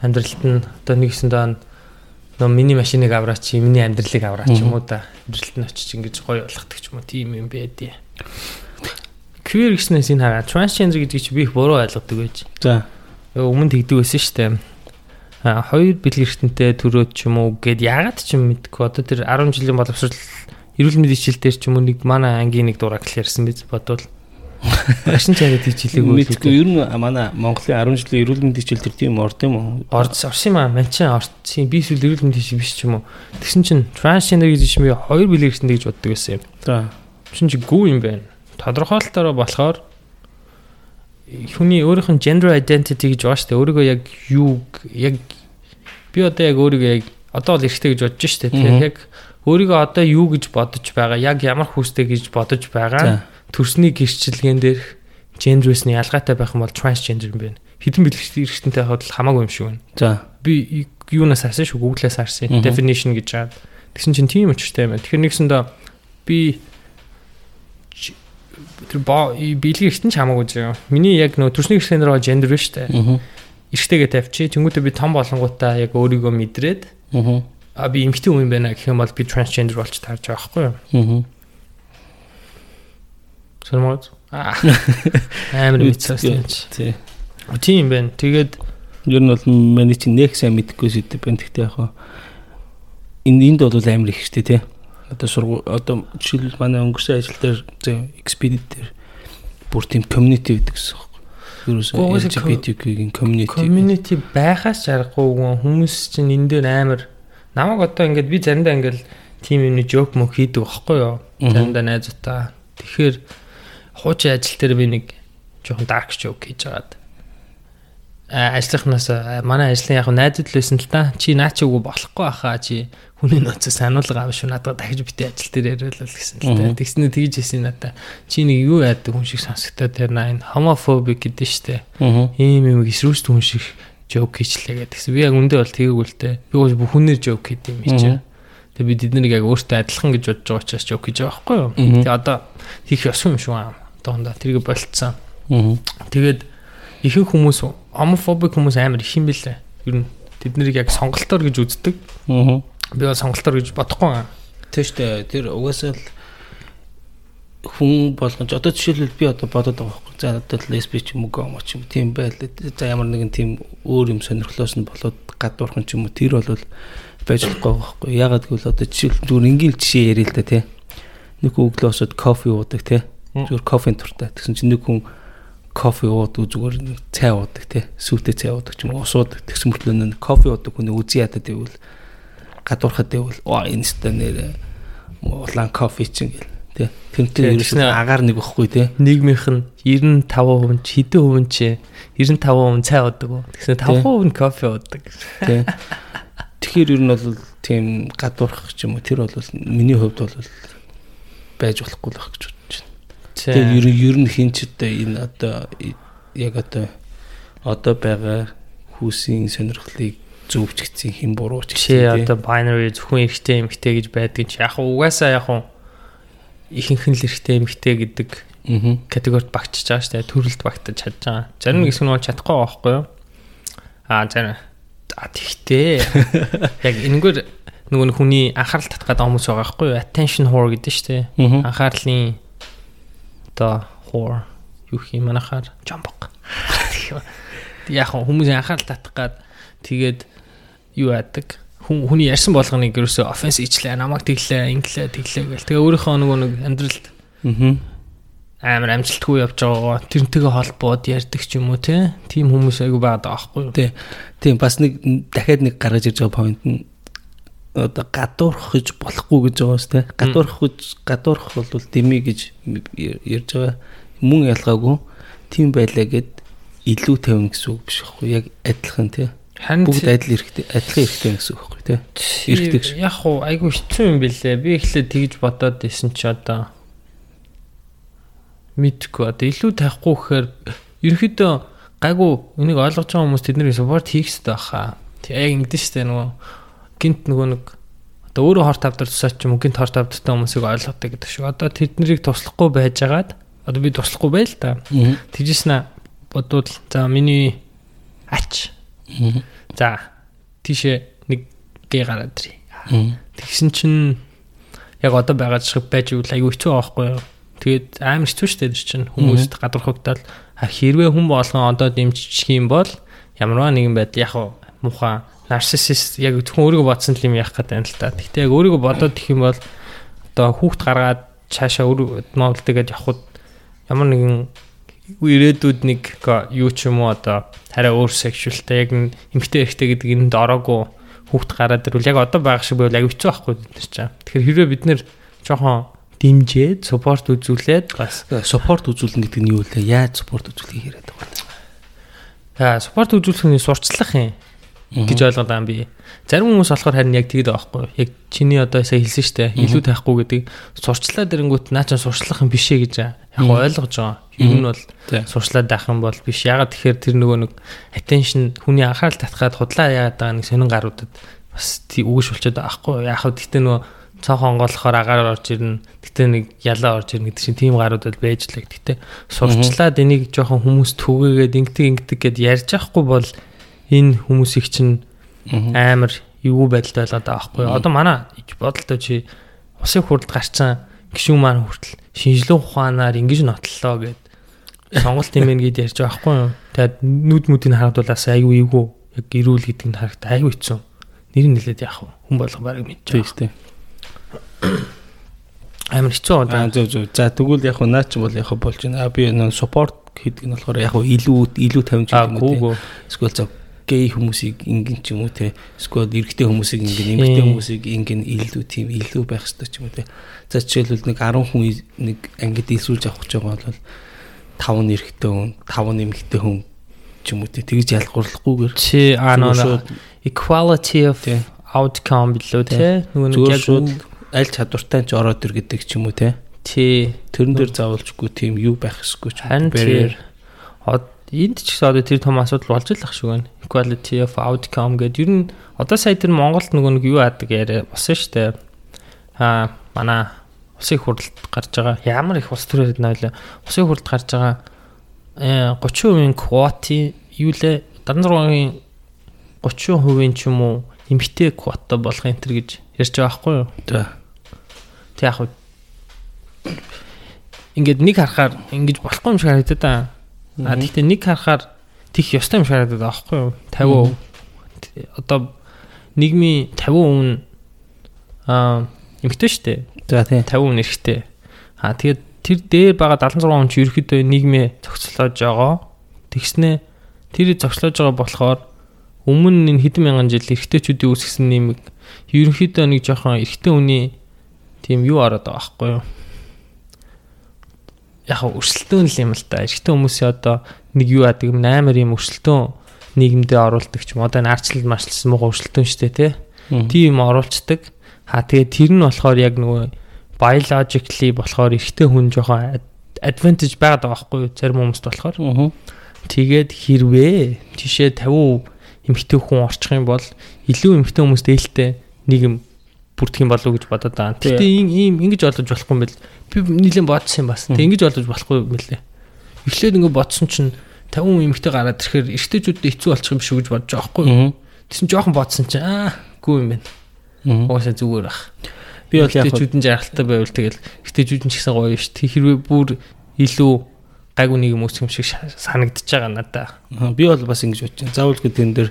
Амьдралд нь одоо нэгсэндээ нөө миний машиныг авраач, миний амьдралыг авраач юм уу да. Амьдралд нь очиж ингэж гоё болгохдаг ч юм уу тийм юм байдээ. Queer гэснээс энэ хараа transgender гэдгийг чи би их буруу ойлгодог байж. За. Өмнө тэгдэг байсан шүү дээ. А хоёр бэлгэрхтэнтэй төрөөд ч юм уу гэд яагаад ч юм мэдгүй одоо тэр 10 жилийн боловсрал эрүүл мэндийн хичээл дээр ч юм уу нэг манай ангийн нэг дураг л ярьсан биз бодвол Агшин чараад хийж хэлээгүй Мэдгүй ер нь манай Монголын 10 жилийн эрүүл мэндийн хичээл төр тийм орд юм уу? Орц орсон юм аа. Манчин орцсон. Би эсвэл эрүүл мэндийн хичээл биш ч юм уу. Тэгсэн чинь transgender гэж чинь би хоёр бэлгэрхтэнтэй гэж боддог байсан юм. За. Чин чи гүү юм байна. Тодорхойлолтоор болохоор хүний өөрийнх нь gender identity гэж байгаа шүү дээ. Өөрийгөө яг юу яг би одоо яг өөрийгөө яг одоо л эрэгтэй гэж бодож шүү дээ. Тэгэхээр яг өөрийгөө одоо юу гэж бодож байгаа, яг ямар хүстэй гэж бодож байгаа. Төрсний гэрчлэгэн дээр gender-ийн ялгаатай байх юм бол transgender юм байна. Хэдэн бэлгэрхтэнтэй эрэгтэнтэй хавьд хамаагүй юм шиг байна. За. Би юунаас харсан шүү, Google-аас харсан. Definition гэж байгаа. Тэгсэн чинь тийм учиртай юм байна. Тэгэхээр нэгсэндээ би тэр биелгийн ихтэн ч хамаагүй зөө. Миний яг нөө төрсний гэрчлэн дээр гender биш үү? Аа. Эргэтэйгээ тавьчих. Тэнгүүтээ би том болонгуудаа яг өөрийгөө мэдрээд Аа. би эмэгтэй хүн юм байна гэх юм бол би transgender болж таарж байгаа байхгүй юу? Аа. Сэрмод. Аа. Амар мэдсэн чи. Тий. Тийм байна. Тэгээд Ер нь бол миний чинь нэг сайн мэдэхгүй зүйл байна. Гэхдээ яг энэ энд бол амар их штэ тий. Одоо сургуу одоо жишээл манай өнгөрсөн ажил дээр зөө expedit дээр бүр тийм community гэдэг гэсэн юм. Гоо, уусаа LGBTQ-ийн community. community байхаас жаргахгүй хүмүүс чинь энэ дээр амар намайг одоо ингээд би заримдаа ингээд тим юмны жоок мөх хийдэг байхгүй юу? Заримдаа найзуудаа. Тэгэхээр хуучин ажил дээр би нэг жоохон dark joke хийж агаад а ажлынхнаас а, манай ажлын яг найзууд л байсан л та чи наа чи үгүй болохгүй баха чи хүний нөөцөөс сануулга авах шүү надад дахиж бити ажил дээр яриад л гэсэн л та тэгснэ тэгж хэлсэн надаа чи нэг юу яадаг хүн шиг сонсогдоод наа энэ homophobic гэдэг штэ Аа. ийм юм эсрүүст хүн шиг жоок хийчлээ гэдэгсэн. Би яг үндэ бол тэгээгүй л дээ. Би бол бүхнээр жоок хийд юм чи. Тэгээ би тэднийг яг өөртөө адилхан гэж бодож байгаа учраас жоок хийж байгаа байхгүй юу? Тэгээ одоо хийх ёсгүй юм шүү аа. Одоохондоо тэрийг болцсон. Аа. Тэгээд ихэнх хүмүүс homophobic хүмүүс амар их юм бэлээ. Ер нь тэднийг яг сонголтоор гэж үздэг. Аа. Би бол сонголтоор гэж бодохгүй аа. Тийм штэ тэр угаасаа л хүн болгож одоо жишээлбэл би одоо бодоод байгаа байхгүй. За одоо лесби ч юм уу гомо ч юм тийм байл. За ямар нэгэн тийм өөр юм сонирхлоос нь болоод гадуурхан ч юм уу тэр бол байж болохгүй байхгүй. Ягаад гэвэл одоо жишээл зүгээр ингээл жишээ ярил л да тий. Нэг хүн өглөө босоод кофе уудаг тий. Зүгээр кофеин туртай. Тэгсэн чинь нэг хүн кофе уудаг зүгээр нэг цай уудаг тий. Сүйтэй цай уудаг ч юм уу ус уудаг. Тэгсэн мөртлөө нэг кофе уудаг хүн үзий ядад байвал гадуурхад байвал оо энэ ста нэр улаан кофе чинь гэл тий. Тэрнтэй Тий, ерөөсөө агаар нэг байхгүй тий. Нийгмийнх нь 95% нь ч хэдэн хувь ч 95% цай уудаг. Тэгсэн 5% нь кофе уудаг. тий. Тэгэхээр ер нь бол тийм гадуурхах ч юм уу тэр бол миний хувьд бол байж болохгүй л байх гэж бодож байна. Тэгээ ер нь хин ч одоо энэ одоо яг одоо одоо байгаа хүүсийн сонирхлыг зөвчгцэн хин буруу ч Жишээ одоо binary зөвхөн эрэгтэй эмэгтэй гэж байдаг чи яг угаасаа яг ихэнх нь л эрэгтэй эмэгтэй гэдэг категорид багтчихж байгаа шүү дээ. Төрөлд багтаж чадж байгаа. Зарим нэг хэсэг нь бол чадахгүй байхгүй юу? Аа зарим а тэгтээ яг энэгээр нөгөө хүний анхаарал татгаад байгаа хүмүүс байгаа байхгүй юу? Attention whore гэдэг шүү дээ. Аа. Анхаарлын одоо whore юу юм анахаар жамбаг. Яг хүмүүс анхаарал татах гад тэгээд юу яадаг? Хүн хүний ярьсан болгоныг ерөөсөө офенс ичлээ намайг тэглээ инглээ тэглээ гэл. Тэгээ өөрийнхөө нөгөө нэг амьдралд Аа. амар амжилтгүй явж байгаагаа тэрнтэйгээ холбоод ярьдаг ч юм уу те? Тийм хүмүүс айгу байгаад байгаа байхгүй юу? Тий. Тийм бас нэг дахиад нэг гаргаж ирж байгаа point нь одоо гадуурх гэж болохгүй гэж байгаа шүү дээ. Гадуурх гэж гадуурх бол дими гэж ярьж байгаа. Мөн ялгаагүй тийм байлаа гэд илүү тавина гэсэн үг биш байхгүй яг адилхан тий. Бүгд адил хэрэгтэй адилхан хэрэгтэй гэсэн үг байхгүй тий. Ш. яг уу айгу хэцүү юм бэлээ би эхлээд тэгж бодоод исэн чи одоо мэдгүй одоо илүү тахгүй гэхээр ерөнхийдөө гайгүй энийг ойлгож байгаа хүмүүс тэднийг support хийх хэрэгтэй баха. Тэг яг ингэдэж штэ нөгөө гинт нөгөө нэг одоо өөрөө хорт тавдар тусаач юм гинт хорт тавдартай хүмүүсийг ойлгодог гэдэг шиг. Одоо тэднийг туслахгүй байжгаад одоо би туслахгүй байл та. Тэжсэн бодвол за миний ач за тийшээ нэг гээ гараад ирээ. Тэгсэн чинь яг одоо байгаа шиг байж үл аюу хэцүү байхгүй юу? Тэгээд амар хэцүү шүү дээ чинь хүмүүст гадархагдтал а хэрвээ хүн болгон одоо дэмжих юм бол ямарваа нэгэн байдал яг муха нарциссист яг зөвхөн өөрийгөө бодсон юм яах гэдэг юм л та. Гэхдээ яг өөрийгөө бодоод их юм бол одоо хүүхд гаргаад цаашаа өөр Монголдгээд явхад ямар нэгэн ирээдүйд нэг юу ч юм уу одоо арай өөр сексуалтай яг эмгтэй эрэгтэй гэдэг энд ороогүй хүүхд гараад ирвэл яг одоо байгаа шиг байвал аяг хэцүү байхгүй бид нар чам. Тэгэхээр хэрвээ бид нэр жоохон дэмжээд суппорт үзүүлээд бас Support үзүүлнэ гэдэг нь юу вэ? Яаж support үзүүлэхийг яриад байгаа юм. аа суппорт үзүүлэхний сурчлах юм гэж ойлгоод байгаа юм би. Зарим хүмүүс болохоор харин яг тэгээд байгаа байхгүй. Яг чиний одоо сая хэлсэн штэ илүү тайхгүй гэдэг сурчлаа дэрэнгүүт наа чи сурчлах юм бишээ гэж яг ойлгож байгаа. Ер нь бол Тий. сурчлаад байх юм бол биш. Ягаад тэгэхээр тэр нөгөө нэг attention хүний анхаарал татхаад худлаа яагаад байгаа нэг сонин гаруудад бас үгш болчиход байгаа байхгүй. Яг хөө гэтээ нөгөө цонхон онгоолохоор агаар орж ирнэ. Гэтээ нэг ялаа орж ирнэ гэдэг чинь тийм гаруудад байж л гэтээ сурчлаад энийг жоохон хүмүүс түгээгээд ингэдэг ингэдэг гэд ярьж байхгүй бол энэ хүмүүсийг чинь амар эвгүй байдалтай болоод байгаа байхгүй. юу? Одоо манай бодолтой чи усын хурд гарцсан гişүүн маань хүртэл шинжилгээ ухаанаар ингэж нотлоо гэд сонголт юм гээд ярьж байгаа байхгүй юу? Тэгээд нүд мүдийг харагдуулаас айгүй эвгүй яг ирүүл гэдэг нь харагд айгүй хэцүү. Нэр нь нэлээд яах вэ? Хүн болго барыг мэдж Тий байгаа. штэ. Амар хэцүү Аа одоо. зөв зөв. За тэгвэл яг наа чи бол яг болж байна. А би нөө support гэдэг нь болохоор яг илүү илүү тавьж Аа гэдэг юм уу тий. гүүгөө. Эсвэл за гей хүмүүсийг ингэн ч юм уу те эсвэл эрэгтэй хүмүүсийг ингэн эмэгтэй хүмүүсийг ингэн илүү тийм илүү байх хэрэгтэй ч юм уу те. За жишээлбэл нэг 10 хүн нэг ангид илсүүлж авах гэж байгаа бол 5 нь эрэгтэй хүн 5 нь эмэгтэй хүн ч юм уу те. Тэгж ялгуурлахгүйгээр Чи аа equality of outcome билүү те. Нөгөө яг аль чадвартай ч ороод ир гэдэг ч юм уу те. Тий. Тэрэн дээр заавалжгүй тийм юу байх ёсгүй ч од энд ч гэсэн одоо тэр том асуудал болж л ах шиг байна. Equality of outcome гэдэг. Ер нь одоо сая тэр Монголд нөгөө нэг юу яадаг яриа болсон шүү дээ. Аа манай усын хуралд гарч байгаа ямар их ус төрөд навлаа. Усын хуралд гарч байгаа э 30% квоти юу лээ 76-гийн 30% ч юм уу эмгтэй квота болох энэ төр гэж ярьж байгаа байхгүй юу? За. Тэг яг хуу ингээд нэг харахаар ингэж болохгүй юм шиг харагдаад байгаа. А тэгтээ нэг харахаар тих ёстой юм шиг харагдаад байгаа байхгүй юу? 50% Т- одоо нийгмийн 50% нь аа эмгтэй штэ. За тий. 50% нэрхтэй. А тэгээд тэр дээр байгаа 76% ч ерөөхдөө нийгмээ зохицлоож байгаа. Тэгснээ тэр зохицлоож байгаа болохоор өмнө энэ хэдэн мянган жил эрэгтэйчүүдийн үүсгэсэн нэмэг ерөнхийдөө нэг жоохон эрэгтэй хүний тийм юу ороод байгаа байхгүй юу? Яг өрсөлдөөн л юм л да. Эрэгтэй хүмүүсийн одоо нэг юу яадаг юм амар юм өрсөлдөөн нийгэмдээ оруулдаг ч юм. Одоо энэ арчлал марчлсан муу өрсөлдөөн штэ тий. Тийм оруулцдаг. Ha тэгээ тэр нь болохоор яг нөгөө biologically болохоор эрэгтэй хүн жоохон ad- advantage байгаад байгаа байхгүй юу? Зарим хүмүүст болохоор. Тэгээд хэрвээ тишээ 50% эмэгтэй хүн орчих юм бол илүү эмэгтэй хүмүүс дээлтэй нийгэм бүрдэх юм болов уу гэж бодоод байгаа. Гэтэ ийм ийм ингэж олж болохгүй юм бэл. Би нийлэн бодсон юм бас. Тэг ингэж олж болохгүй юм лээ. Эхлээд ингэ бодсон чинь 50% эмэгтэй гараад ирэхээр эрэгтэйчүүдэд хэцүү болчих юм биш үү гэж бодож байгаа? Аа. Тэсэн жоохон бодсон чинь аа гүү юм байна. Аа. Угаасаа зүгээр ах. Би бол яг Эрэгтэйчүүд нь жаргалтай байвал тэгэл эрэгтэйчүүд нь ч гэсэн гоё шүү дээ. Хэрвээ бүр илүү гайгүй нэг юм үүсэх юм шиг санагдчихж байгаа надаа. Аа, Би бол бас ингэж бодож байна. Заавал гэдэн дээр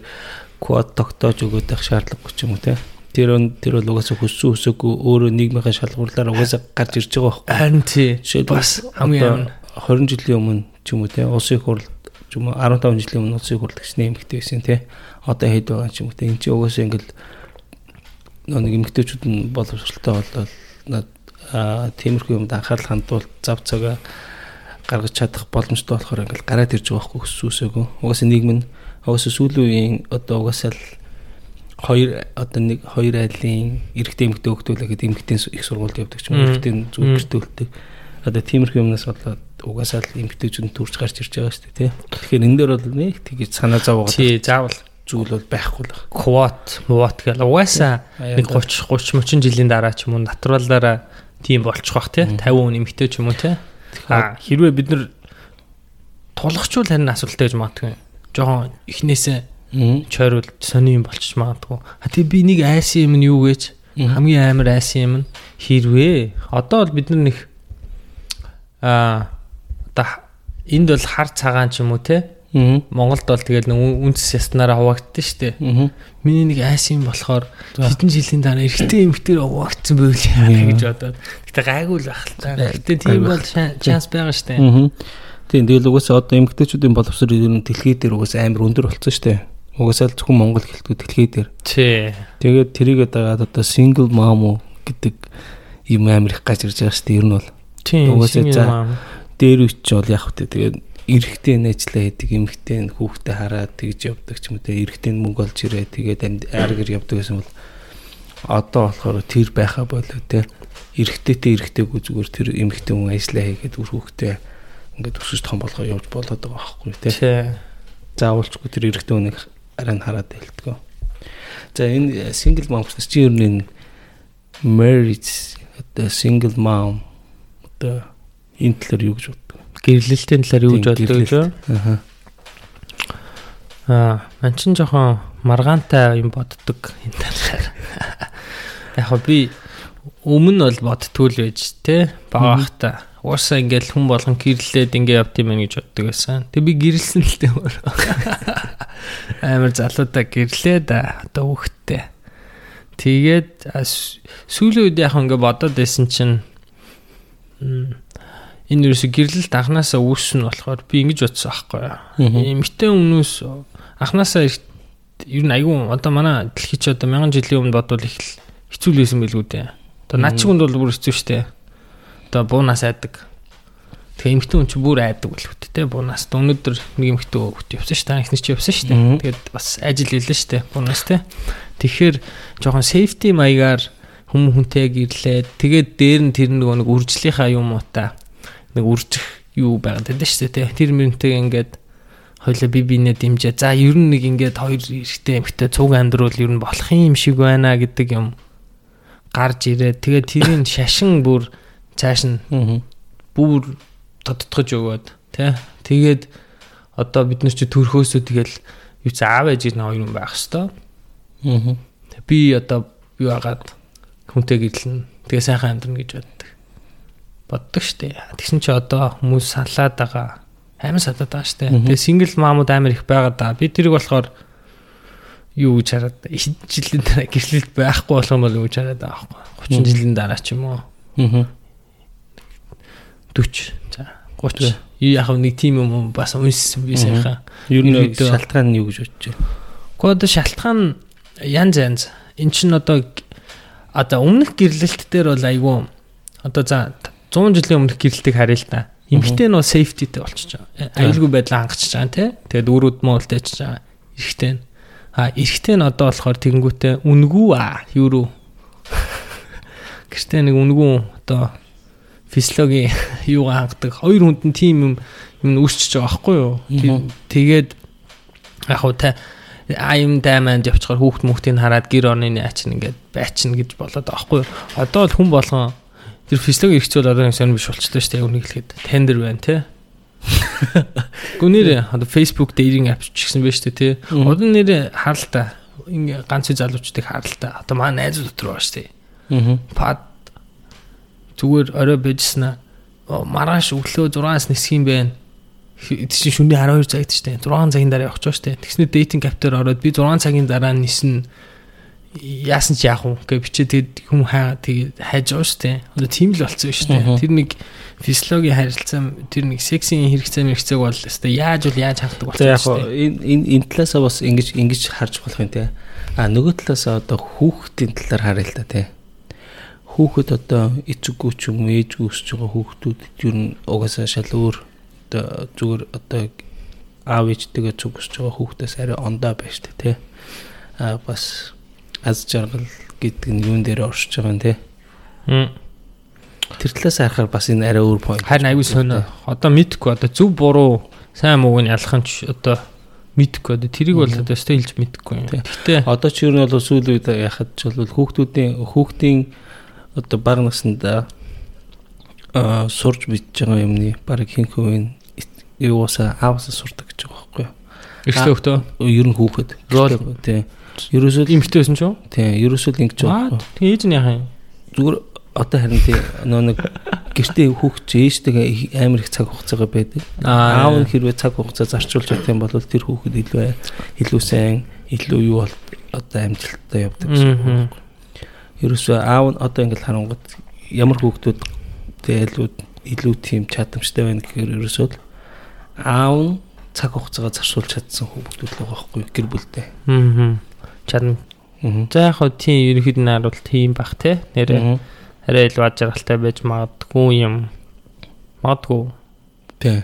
код тогтоож өгöd байх шаардлагагүй ч юм уу те. Тэр өн- тэр бол угаасаа хүссэн хүсээгүй өөрөө нийгмийн шалгуурлаар угаасаа гарч ирж байгаа байхгүй. Харин тий. Бас хамгийн одоо 20 жилийн өмнө ч юм уу те улсын их хурл ч юм уу 15 жилийн өмнө улсын их хурл гэж нэмэгтэй байсан те. Одоо хэд байгаа ч юм уу те. Энд чинь угаасаа ингээл нэг эмэгтэйчүүд нь боловсралтай болоод тиймэрхүү юмд анхаарал хандуул зав цагаа гаргаж чадах боломжтой болохоор ингээл гараад ирж байгаа байхгүй хүссүүсээгөө. Угаасаа нийгэм нь угаасаа сүүлийн үеийн одоо угаасаа л хоёр одоо нэг хоёр айлын эрэгтэй эмэгтэй хөлтүүлээ гэдэг эмэгтэй их сургуульд явдаг ч юм уу эрэгтэй зүйл гэртүүлдэг. Одоо тиймэрхүү юмнаас болоод угаасаа л эмэгтэйчүүд төрж гарч ирж байгаа шүү дээ тий. Тэгэхээр энэ дээр бол нэг тэгж санаа зов байгаа тий заавал зүйл бол байхгүй л байна. квот, мувот гэл. Угаасаа нэг 30 30 30 жилийн дараа ч юм уу натуралаараа тийм болчих бах тий. 50 хүн эмэгтэй ч юм уу тий. Хэрвээ бид нар тулгачвал харин асуулттай гэж магадгүй. Жоохон эхнээсээ. Чойрвол сони юм болчих магадгүй а тий би нэг айсан юм нь юу гэж хамгийн амар айсан юм нь хэрвээ одоо бол бид нар нэг а одоо энд бол хар цагаан ч юм уу Мм. Монголд бол тэгэл үндэс яснараа хуваагдсан шүү дээ. Миний нэг айс юм болохоор хэдэн жилийн дараа эрэгтэй эмэгтэй угаагдсан байл яа гэж бодоод. Гэтэ гайгүй л л та. Гэтэ тийм бол шан- шанс байгаа штэ. Мм. Тийм тэгэл угаасаа одоо эмэгтэйчүүдийн боловсрол ер нь дэлхий дээр угаасаа амар өндөр болсон шүү дээ. Угаасаа л зөвхөн Монгол гэлтгүй дэлхий дээр. Тий. Тэгээд тэрийгээ дагаад одоо single mom уу гэдэг юм амар их гаж ирж байгаа шүү дээ. Ер нь бол юм аа. дээр үуч бол яг хөтэ тэгээд эрэгтэй нээжлээ хийдэг эмэгтэй нь хүүхдээ хараад тэгж явдаг ч юм уу те эрэгтэй нь мөнгө олж ирээ тэгээд амьд айргэр явдаг гэсэн бол одоо болохоор тэр байха болоо те эрэгтэйтэй эрэгтэйгүй зүгээр тэр эмэгтэй хүн ажиллаа хийгээд үр хүүхдээ ингээд өсөж том болгоо явж болоод байгаа байхгүй те Тий. заавалчгүй тэр эрэгтэй хүнийг арай нь хараад байлтгоо за энэ single mom гэсэн чинь ер нь marriage одоо single mom одоо энэ талаар юу гэж боддог Гэрлэлтийн талаар юу гэж боддог вэ? Аа. Аа, ман чин жоохон маргаантай юм боддог энэ талаар. Яг би өмнө бол бодтгүй л байж те бага хата. Уусаа ингээл хүн болгон гэрлээд ингээ явд юм байна гэж боддог байсан. Тэг би гэрэлсэн л дээ өөр. Амар залуудаа гэрлээд одоо хөхтэй. Тэгээд сүүлийн үед яг ингээ бодоод байсан чинь энэ юусе гэрлэлт анханасаа үүссэн болохоор би ингэж бодсон аахгүй юу. Эмэгтэй өмнөөс анханасаа ер нь айгүй одоо манай дэлхий чи одоо мянган жилийн өмнө бодвол их хэцүү л байсан билгүү дээ. Одоо над чи хүнд бол бүр хэцүү шттэ. Одоо буунаас айдаг. Тэгээ эмэгтэй хүн чи бүр айдаг билгүү те буунаас. Өнөөдөр нэг эмэгтэй хөвгт явсан ш та ихнэр чи явсан штэ. Мгм. Тэгээд бас ажил хэлсэн штэ буунаас те. Тэгэхээр жоохон safety маягаар хүм хүнтэй гэрлээд тэгээд дээр нь тэр нөгөө нэг үржлийнхаа юм уу та нэг үржих юу байгаад байдаг шүү дээ. Тэр мөрөнтэй ингээд хоёлаа би бинээ дэмжээ. За ер нь нэг ингээд хоёр эрэгтэй эмэгтэй цуг амьдруул ер нь болох юм шиг байна гэдэг юм гарч ирээд тэгээд тэрийн шашин бүр цааш нь бүр тодтогч өгөөд тий. Тэгээд одоо бид нар чи төрхөөсөө тэгэл юу ч аав ээж нэг хоёр юм байх хэвээр. Мгм. Би одоо юу агаад хүнтэй гэрлэн тэгээ сайхан амьдрна гэж боддог. Боддог штэ. Тэгсэн чи одоо хүмүүс салаад байгаа. Амар салаад байгаа штэ. Тэгээ сингл маамууд амар их байгаа да. Би тэрийг болохоор юу гэж хараад жилийн дараа гэрлэлт байхгүй болох юм бол юу гэж хараад байгаа байхгүй. 30 жилийн дараа ч юм уу Мгм. 40 за 30 яг нэг тийм юм бас унссан би сайхан. Ер нь шалтгаан нь юу гэж бодож байна? Гэхдээ одоо шалтгаан янз янз. Эн чинь одоо одоо өмнөх гэрлэлт дээр бол айгүй одоо за 100 жилийн өмнөх гэрлэлтийг харъя л та. Эмэгтэй нь бол safetyтэй болчихж байгаа. Аюулгүй байдлаа хангачиж байгаа тийм. Тэгээд өрөөд моолтой очиж байгаа. Эрэгтэй нь. А эрэгтэй нь одоо болохоор тэгэнгүүтээ үнгүү а юу рүү. Гэртээ нэг үнгүү одоо физиологи юу хангадаг. Хоёр хүнд нь тийм юм юм үүсчихэж байгаа байхгүй юу? Тэгээд яг хуу та аим дайманд явчихаар хүүхд мөхтийг хараад гэр орны аачин ингээд байчин гэж болоод байгаа байхгүй юу? Одоо л хүн болгон тэр физиологи хэрэгцээл одоо нэг сонир биш болчихлоо шүү дээ. Үнийг хэлэхэд тендер байна те. Гүнээр одоо Facebook dating app ч гэсэн байна шүү дээ. Мгм. Одоо нэр харалтаа ингээ ганц залуучдыг харалтаа. Одоо манай найз дотор байна шүү дээ. Мгм. Пад зүгээр орой байжснаа маргааш өглөө 6-аас нисэх юм байна. чинь шөнийн 12 цагт штэ 6 цагийн дараа явах ч штэ тэгснэ дейтинг каптер ороод би 6 цагийн дараа нисэн яасан ч яах вэ? Гэж бичээ тэгэд хүм хаа тэгээд хайж байгаа штэ одоо тийм л болцсон штэ тэр нэг физиологийн харилцаа тэр нэг сексийн хэрэгцээ мэрэгцээг бол өстой яаж бол яаж ханддаг болцсон штэ энэ энэ энэ талаасаа бас ингэж ингэж харж болох юм те а нөгөө талаасаа одоо хүүхдийн талаар харъя л та те хүүхэд одоо эцэггүй ч юм ээжгүй өсөж байгаа хүүхдүүд ер нь угаасаа шал өөр одоо зүгээр одоо аав ээжтэйгээ зүг өсөж байгаа хүүхдээс арай ондоо байж тээ те а бас аз жаргал гэдэг нь юун дээр оршиж байгаа юм те. Тэр талаас харахаар бас энэ арай өөр point. Харин аюу сонио. Одоо мэдхгүй одоо зөв буруу сайн мууг нь ялах нь одоо мэдхгүй одоо тэрийг бол одоо өстой хэлж мэдхгүй юм. Гэтэ одоо ч юу нь бол сүүл үед яхад ч бол хүүхдүүдийн хүүхдийн одоо баг наснд аа сурж мэдж байгаа юмны баг хинх хувийн юусаа аавсаа сурдаг гэж байгаа байхгүй юу? Эхлээ хөхтөө ер нь хүүхэд. Тийм. Ерөөсөө эмхтэй байсан ч юу? Тийм, ерөөсөө ингэж байгаа. Тэгээ ээж нь яхаа юм? Зүгээр одоо харин тий нөө нэг гэртээ хүүхд ээжтэйгээ амар их цаг хугацаагаа байдаг. Аав нь хэрвээ цаг хугацаа зарчуулж байгаа юм бол тэр хүүхэд илүү илүү сайн, илүү юу бол одоо амжилттай явдаг гэсэн үг. Ерөөсөө аав нь одоо ингээл харангууд ямар хүүхдүүд илүү илүү тийм чадамжтай байна гэхээр ерөөсөө аав нь цаг хугацаагаа зарцуулж чадсан хүүхдүүд л байгаа байхгүй гэр бүлтэй. Аа чадна. За яг хөө тийм ерөнхийд нь харуул тийм бах те нэрээ арай илүү аж аргалтай байж магадгүй юм. Магадгүй. Тий.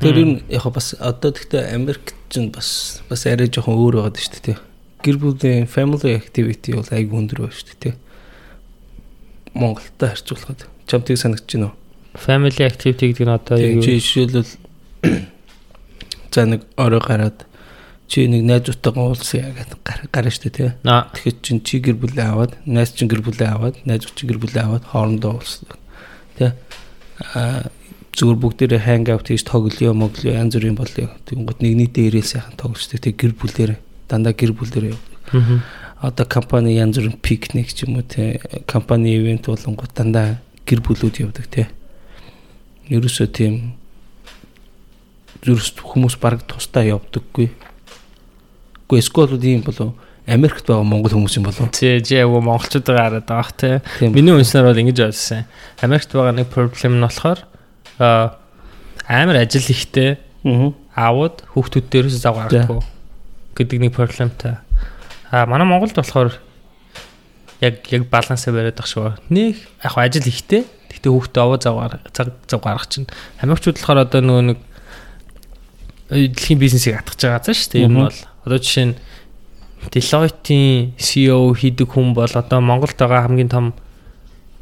Тэр юм яг бас одоо тэгтээ Америк ч бас бас арай жоохон өөр байгаад шүү дээ. Гэр бүлийн family activity бол айгүй өндөр байна шүү дээ. Монголтой харьцуулахад чамтыг санагдаж байна уу? Family activity гэдэг нь одоо юу? Жишээлбэл за нэг орой гараад чи нэг найзуудтайгаа уулзъя гэдэг гараа штэ тий. Тэгэхэд чин чи гэр бүлээ аваад, найз чин гэр бүлээ аваад, найз чин гэр бүлээ аваад хоорондоо уулздаг. Тий. Аа зүгээр бүгдээрээ ханг аут хийж тоглоё, моглоё, янз бүрийн болё. Тэгэнгүүт нэгний дээрээ сайхан тогложтой тий гэр бүлээр дандаа гэр бүлээр явдаг. Одоо компани янз бүрийн пикник ч юм уу тий компани ивент болонгууд дандаа гэр бүлүүд явдаг тий. Ерөөсөө тийм зүрс хүмүүс баг тусдаа явдаггүй Гэхдээ эсвэл ийм болов Америкт байгаа монгол хүмүүс юм болов. Тий, жи яг монголчууд гараад байгаа тий. Миний үнснээр бол ингэж байсан. Америкт байгаа нэг проблем нь болохоор амар ажил ихтэй аауд хүүхдүүд дээрээс зав гарахгүй гэдэг нэг проблемтай. А манай Монголд болохоор яг яг балансаа бариад байх шүү. Нэг яг ажил ихтэй. Гэхдээ хүүхдээ овоо зав цаг зав гаргах чинь. Америкчууд болохоор одоо нөгөө нэг дэлхийн бизнесийг атгах байгаа заа шүү. Ер нь бол Одоо жишээ нь Deloitte-ийн CEO хийдэг хүн бол одоо Монголд байгаа хамгийн том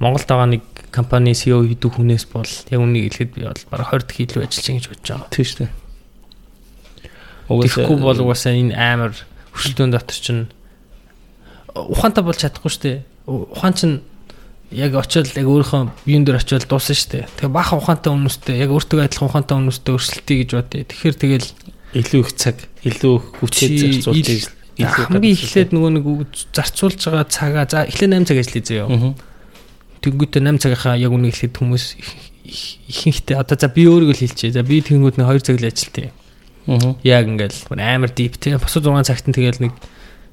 Монголд байгаа нэг компани CEO хийдэг хүнээс бол яг үнийг хэлэхэд би бол бараг 20 дэх илүү ажиллаж гэж бодож байгаа. Тийм шүү Угаасаа бол угаасаа энэ амар хөшөлтөөн дотор чинь ухаантай болж чадахгүй шүү дээ. Ухаан чинь яг очиод яг өөрийнхөө биеийн дээр очиод дуусна шүү дээ. Тэгээ баахан ухаантай хүмүүстэй яг өөртөө адилхан ухаантай хүмүүстэй өрсөлдөе гэж бодъё. Тэгэхээр тэгэл илүү их цаг, илүү их хүчтэй зарцуулж илүү хамгийн эхлээд нөгөө нэг зарцуулж байгаа цагаа за эхлээд 8 цаг ажиллая заяа. Тэнгүүтээ 8 цагийнхаа яг үнэ эхлээд хүмүүс ихэнхдээ одоо за би өөрийгөө хэлчихье. За би тэнгүүд нэг 2 цаг л ажилтээ. Аа. Яг ингээл амар дип те. Босоо 6 цагт нь тэгэл нэг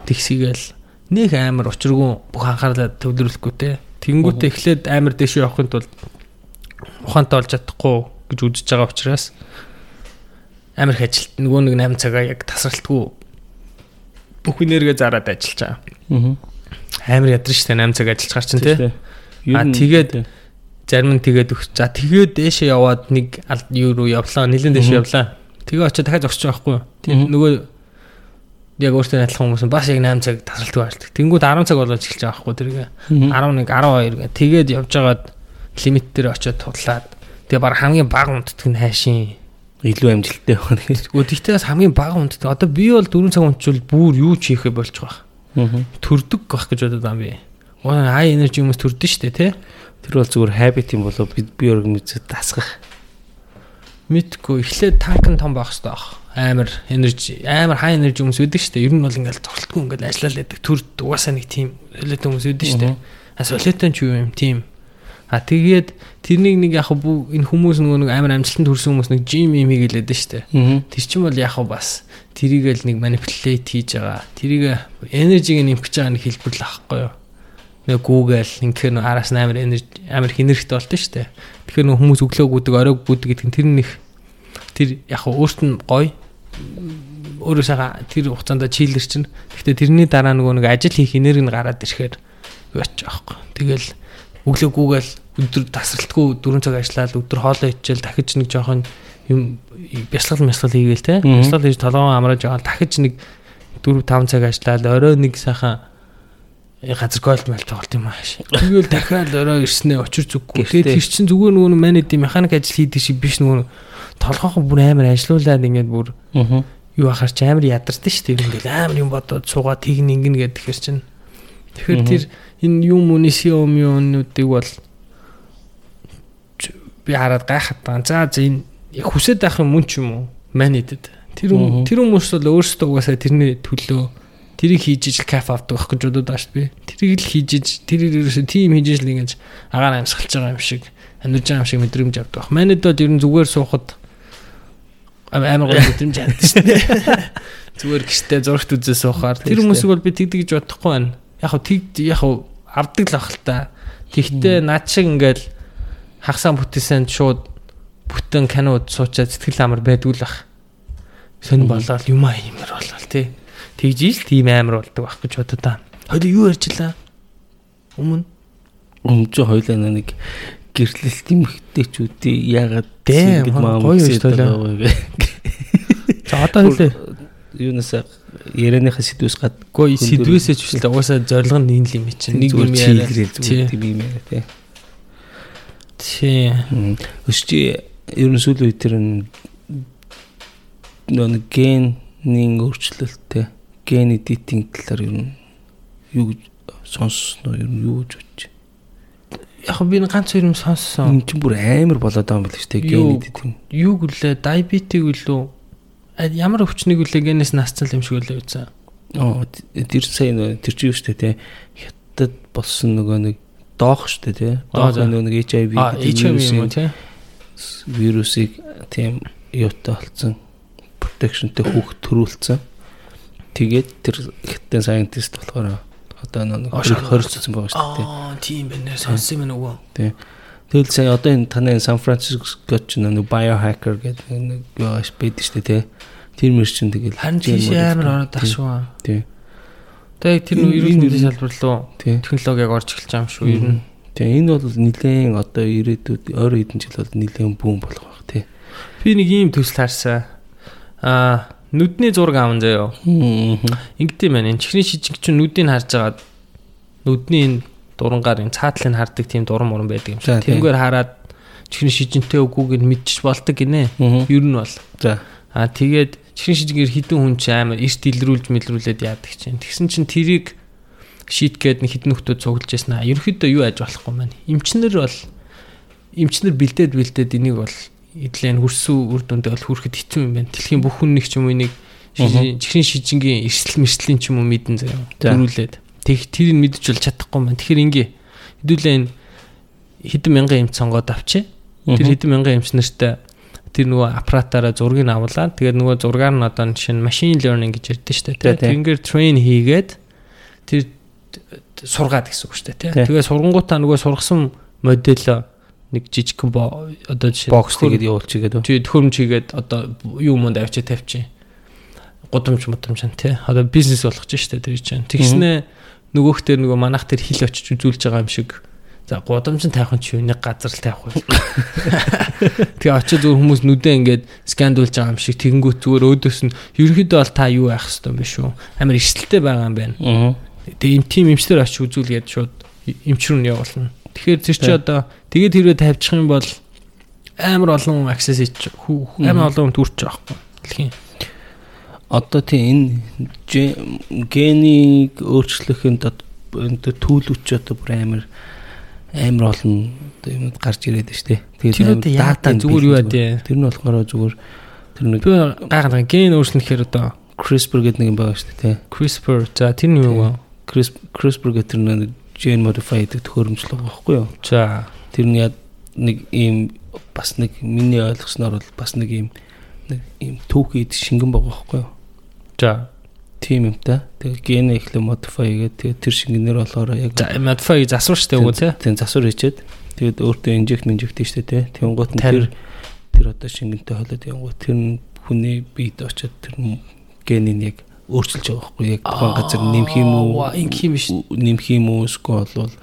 тэгсгээл нэг амар учиргүй бүх анхаарлаа төвлөрүүлэхгүй те. Тэнгүүтээ эхлээд амар дэш явахын тулд ухаантай болж чадахгүй гэж үзэж байгаа учраас амар их ажилт нөгөө нэг 8 цагаа яг тасралтгүй бүх энерги зараад ажиллаж байгаа. Аа. Амар ядрын штэ 8 цаг ажиллаж гар чинь тий. А тэгээд зарим нь тэгээд өгч. За тэгээд дээшээ яваад нэг юу руу явлаа, нэлен дээшээ явлаа. Тэгээ очиод дахиад зогсож байгаа хгүй. Тийм нөгөө яг өөртөө адилхан хүмүүс бас яг 8 цаг тасралтгүй ажилладаг. Тэнгүүд 10 цаг болоод эхэлж байгаа хгүй тэргээ. 11, 12 гэ. Тэгээд явж байгаад лимит дээр очиод тудлаад тэгээ баг хамгийн бага унтдаг нь хайшин илүү амжилттай байна гэж. Гэхдээ хамгийн бага хүндтэй. Одоо би бол 4 цаг унтчвал бүр юу ч хийхэ болж байгаа. Аа. Төрдөг байх гэж бодод байгаа би. Гоо хай энержи хүмүүс төрдөн штэ тий. Тэр бол зүгээр habit юм болоо бид би организм дасгах. Мэдгүй эхлээд танк нь том байх хэрэгтэй баг. Амар энержи амар хай энержи хүмүүс үүдэг штэ. Ер нь бол ингээл зогсолтгүй ингээл ажиллаад байдаг. Төрд угаасаа нэг тийм солиотой хүмүүс үүдэг штэ. А солиотой ч юу юм тийм. А тэгээд тэрнийг нэг яг бүү энэ хүмүүс нөгөө нэг амар амжилтанд хүрсэн хүмүүс нэг жим юм байдаг штэ. Аа. Тэр чинь бол яг бас тэрийг л нэг манипулейт хийж байгаа. Тэрийг энержиг нэмэх гэж байгаа нэг хэлбэр л ахгүй юу. Нэг Google инхээр нэг араас нь амар энерги амар хинэрхтэй болтой штэ. Тэгэхээр нөгөө хүмүүс өглөө гүдэг, орой гүдэг гэдэг нь тэр нэг тэр яг өөрт нь гоё өөрөө сайхан тэр хугацаанд чийлэр чинь. Гэхдээ тэрний дараа нөгөө нэг ажил хийх энерги нь гараад ирэхээр юу ач аахгүй. Тэгэл өглөө гүгээл өдөр тасралтгүй 4 цаг ажиллаад өдөр хоолоо ичээл дахиж нэг жоохон юм бясалгал мясгал хийгээл те. Бясалгал хийж толгоо амрааж аваад дахиж нэг 4 5 цаг ажиллаад орой нэг сайхан э, газар голд мэл тоглолт юм ааш. Тэгэл дахиад орой ирснээ очир зүггүй. Тэгээд тэр чинь зүгээр нөгөө менежер механик ажил хийдэг шиг биш нөгөө толгойхон бүр амар ажилуулад ингээд бүр юу ахаар чи амар ядардаг шүү дээ. Ингээл амар юм бодоод суугаа тэгн ингэнэ гэдэг тэгэхээр чинь. Тэгэхээр тэр энэ юм үнэс юм юмнуудыг бол ч- би хараад гайхаад байгаа. За яг хүсэж байх юм мөн ч юм уу? Манайдэд. Тэр тэр хүмүүс бол өөрсдөө угаасаа тэрний төлөө тэрийг хийж ижил каф авдаг байх гэж бодоод байгаа шүү дээ. Тэрийг л хийж иж тэрийг ерөөсөө тим хийж ижил ингэж агаар амьсгалж байгаа юм шиг амьдарч байгаа юм шиг мэдрэмж авдаг байх. Манайд бол ер нь зүгээр суухад амар гоё мэдрэмж авдаг шүү дээ. Зүгээр гişтэй зурагт үзээ суухаар тэр хүмүүсийг бол би тэгдэг гэж бодохгүй байна. Яг хав тэг яг хав авдаг л ах л та. Тэгтээ над шиг ингээл хагсаа бүтээсэн шууд бүтэн кинод суучаад сэтгэл амар байдгүй л ах. Мгм. болоод юм аа юмэр болол тий. Тэгж ил тийм амар болдог байх гэж бодоо та. Хоёул юу ярьчлаа? Өмнө Өмчө хоёлаа нэг гэрлэлт эмхтэйчүүдийн ягаад Дээ, ингэж гоё гэ. за одоо хэлээ. Юунаас ярианыхаа сэдвээс гад Гой Хүндүр- сэдвээсээ ч үстэй угаасаа зорилго нь энэ л юм чинь. Нэг юм яриа. зүгээр юм яриа тий. Тий. Өсчи ерөн сүүлийн үед тэр нэг генийн өөрчлөлттэй ген эдитинг талаар ер нь юу гэж сонссноо ер нь юу гэж бодож Яг би ганц хоёр юм сонссон. энэ чинь бүр амар болоод байгаа юм байна шүү дээ ген Юу? гэлээ? Диабетик үлээ? Ямар өвчнийг үлээ гэнээс насцал юм шиг үлээ үзсэн. оо тэр сайн тэр чинь юу шүү дээ тий хятад болсон нөгөө нэг доох шүү дээ Аа, доох нөгөө нэг HIV гэдэг юм тий? вирусыг тийм юутай болсон протекшнтэй хүүхд төрүүлсэн. Тэгээд тэр хятадын сайентист болохоор одоо нэг хоригдсон байгаа шүү дээ. Аа, тийм байна. Сонссон юм уу? Тэгэл сая одоо энэ таны Сан Францискод ч нэг biohacker гэдэг нэг юу байдаг шүү дээ тий. Тэр мөр чинь тэгэл Харин тийм тийш амар ороод ашгүй. Тий. Тэгээд тэр нөө ерөнхий мэдээ шалбар руу Тий. технологиг орж эхэлж байгаа юм шүү. Ер нь. Тэгээ энэ бол нилээн одоо ирээдүйд ойрын хэдэн жил бол нилээн бүүн болох байх тий. Би нэг ийм төсөл харсан. Аа, нүдний зураг аавн заяо. Ингэдэм байна. Энэ чихний шижиг чинь нүдийг харж агаад нүдний энэ дурангаар энэ цаатлыг хардаг тийм дуран муран байдаг юм шиг. тийм. Тэрнгээр хараад чихний шижинтэй үгүйг нь мэдчих болдог гинэ. Мгм. Ер нь бол. За. Аа тэгээд чихний шижигээр хідэн хүн ч амар эрт илрүүлж мэлрүүлээд яадаг чинь. Тэгсэн чинь тэрийг шийтгээд хідэн нөхдөө цуглаж яснаа. Ерөнхийдөө юу аж болохгүй маань. Эмчнэр бол эмчнэр бэлдээд бэлдээд энийг бол эдлэн хөрсүү үр дүндээ бол хүрэхэд хэцүү юм байна. Дэлхийн бүх хүн нэг ч юм уу шижин- чихний шижингийн эрсэл мэрслийн ч юм уу мэдэн заяа. За. Дөрүүлээд. Тэг тэрийг мэдж бол чадахгүй маань. Тэгэхээр ингээ хэдүүлээ энэ хэдэн мянган эмч сонгоод авчи. Тэр хэдэн мянган эмч нартай тэр нөгөө аппаратаараа зургийг авуулаад тэгээд нөгөө зургаар нь одоо шинэ machine learning гэж ярьдэн шүү дээ. Тэрнгээр train хийгээд тэр сургаад гэсэн үг шүү дээ. Тэгээд сургангуудаа нөгөө сургасан модель нэг жижигхэн одоо жишээ бокс тэгээд явуулчихгээд үү? чи төхөөрөмж хийгээд одоо юу мөнд авчи тавьчих. Гудамж мудамж нь тий. Одоо бизнес болгож штэ тэр чинь. Тэгснэ нөгөөх дээр нөгөө манах тэр хил очиж үзүүлж байгаа юм шиг. За гудамж нь нь чи нэг газар л уу. Тэгээ очиж зүгээр хүмүүс нүдээ ингээд скандуулж байгаа юм шиг тэгэнгүүт зүгээр өөдөөс нь ерөнхийдөө бол та юу байх хэвээр биш үү? Амар эрсдэлтэй байгаа юм байна. Тэгээ им тим эмчтэр очиж үзүүлгээд шууд эмч рүү нь явуулна. Тэгэхээр тэр чи Тий. одоо Тэгээд хэрвээ тавьчих юм бол амар олон access хийж амар олон хүн төрчих واخгүй. Дэлхийн одоо тийм энэ генийг өөрчлөхийн төлөвч одоо бүр амар амар олон юмуд гарч ирээд штэ. Тэгээд дата зүгээр юу байдэ? Тэр нь болохоор зүгээр тэр нэг гайхалтай ген өөрчлөнөхээр одоо CRISPR гэдэг нэг юм байгаа штэ тий. CRISPR за тэр нь юу вэ? CRISPR CRISPR гэдэг тэр нэг gene modified гэдэг хөрөмжлөг байхгүй юу? За Тэр нь яа нэг ийм бас нэг миний ойлгосноор бол бас нэг ийм нэг ийм түүхийд шингэн байгаа байхгүй юу? За. Тийм юм та. Тэгээ ген ихлэ modify гэдэг тэгээ тэр шингэнээр болохоор яг За modify засвар штэ үгүй тий. тийм засвар хийчээд тэгээд өөртөө инжект инжект штэ тий. Тэнгуут нь тэр тэр одоо шингэнтэй холоод янгуут тэр нь хүний биед очоод тэр генийн яг өөрчилж байгаа байхгүй яг тухайн газар нэмэх юм уу? Ингэх юм биш. Нэмэх юм уу? Эсвэл бол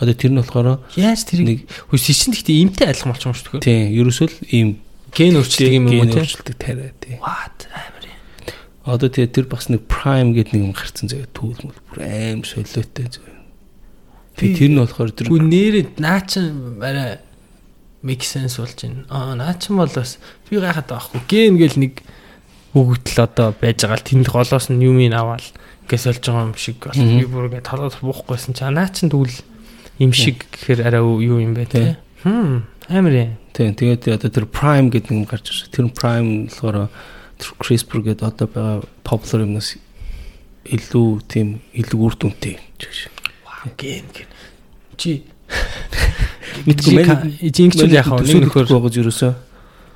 одоо тэр нь болохоор Яаж тэрийг нэг хөөс чинь гэхдээ имтэй адилхан болчих юм шүү дээ. тийм ерөөсөө л ийм Ген өөрчлөлт юм уу ген тий. өөрчлөлтөг тариа тий. What амар юм. Одоо тэгээ тэр бас нэг prime гэдэг нэг юм гарцсан заяа түүл мөл бүр аим солиотой заяа. Тэгээ тэр нь болохоор тэр Гүн нэрээ наа чин арай make sense болж байна. Аа наа чин бол бас би гайхаад байгаа хгүй. Ген гэл нэг өгөгдөл одоо байж байгаа л тэнд голоос нь юм ин аваад ингээс олж байгаа юм шиг бол би бүр ингэ толгойд буухгүйсэн чи наа чин тэгвэл юм шиг гэхээр арай юу юм бэ те. Хм амар юм. тийм тэгээд одоо тэр prime гэдэг юм гарч ирсэн. Тэр prime болохоор тэр CRISPR гэдэг одоо байгаа popular юмнаас илүү тийм илүү үр дүнтэй шиг. Вау ген ген. Чи Мэдгүй мэн Жингчүүл вэ? Нэг нөхөр байгаа ч ерөөсөө.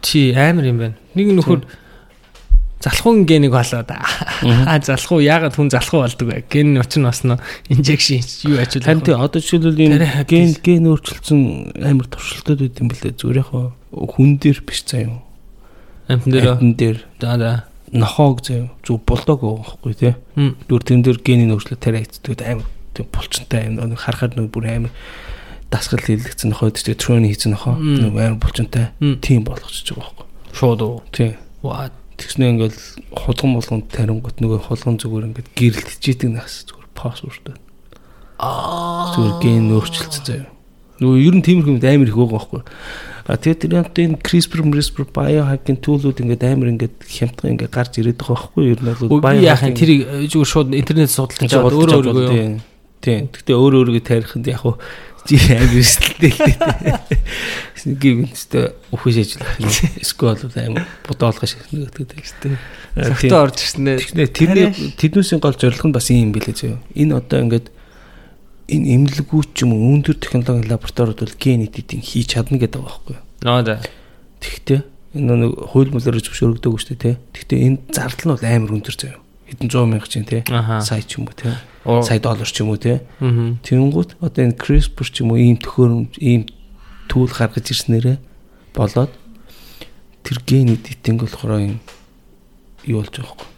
чи амар юм байна. Нэг нөхөр залхуун генийг болоод аа залхуу яагаад хүн залхуу болдог вэ? Ген учир нь бас нөө инжекшн юу ажил Харин тий одоо жишээлбэл энэ ген ген өөрчлөлтсөн амар туршилтууд байт юм бэлээ. Зүгээр яг хүн дээр биш заяа. амтан дээр Амтан дээр да да. нохоог заяа. Зүг болдог байхгүй тий. Зүгээр тэн дээр генийн өөрчлөлт тариа хийдэг амар тийм булчинтай. Нэг харахад нэг бүр амар дасгал хийлэгдсэн нохоод тий тройн хийсэн нохоо. Амар булчинтай тийм болгочихж байгаа байхгүй. Шууд уу. Тий. What? Тэгснэ ингээл хулган болгонд тарингот нөгөө хулган зүгээр ингээд гэрэлтжийдэг нас зүгээр пас үрдэ. Аа. Зүгээр ген өөрчлөлтсөн заяа. Нөгөө ер нь тиймэрхүү юм амар их байгаа байхгүй. А тэгээд тэр яг энэ CRISPR, CRISPR biohacking tool-ууд ингээд амар ингээд хямдхан ингээд гарч ирээд байгаа байхгүй? Ер нь бол юм тэрийг э, зүгээр шууд интернет судалж аваад өөрөө өөрөө. Тийм. Гэтэ өөрөө өөргөө тарихад яг хуу чи амар өсөлттэй л дээ. Гівэнтэй өхөж ажиллах. Эсвэл бол амар бодоолгоо шиг нэгдэг дээ. Зөвхөн орж ирснээр Тэгснэ тэрний тэднүүсийн гол зорилго нь бас юм билээ зөө. Энэ одоо ингээд энэ эмнэлгүүд ч юм уу өндөр технологийн лабораториуд бол ген эдитинг хийж чадна гэдэг байгаа байхгүй юу. нөө да. Тэгтээ энэ нэг хууль мөлөөр зөвшөөрөгдөг шүү дээ тий. Тэгтээ энэ зардал нь бол амар өндөр зөө. Хэдэн 100 мянга чинь тий. Сая ч юм уу тий. Сая доллар ч юм уу тий. Тэнгүүт одоо энэ CRISPR ч юм уу ийм төхөөрөмж ийм түүл гаргаж ирснээрээ болоод тэр ген эдитинг болохоор юм юу болж байгаа юм.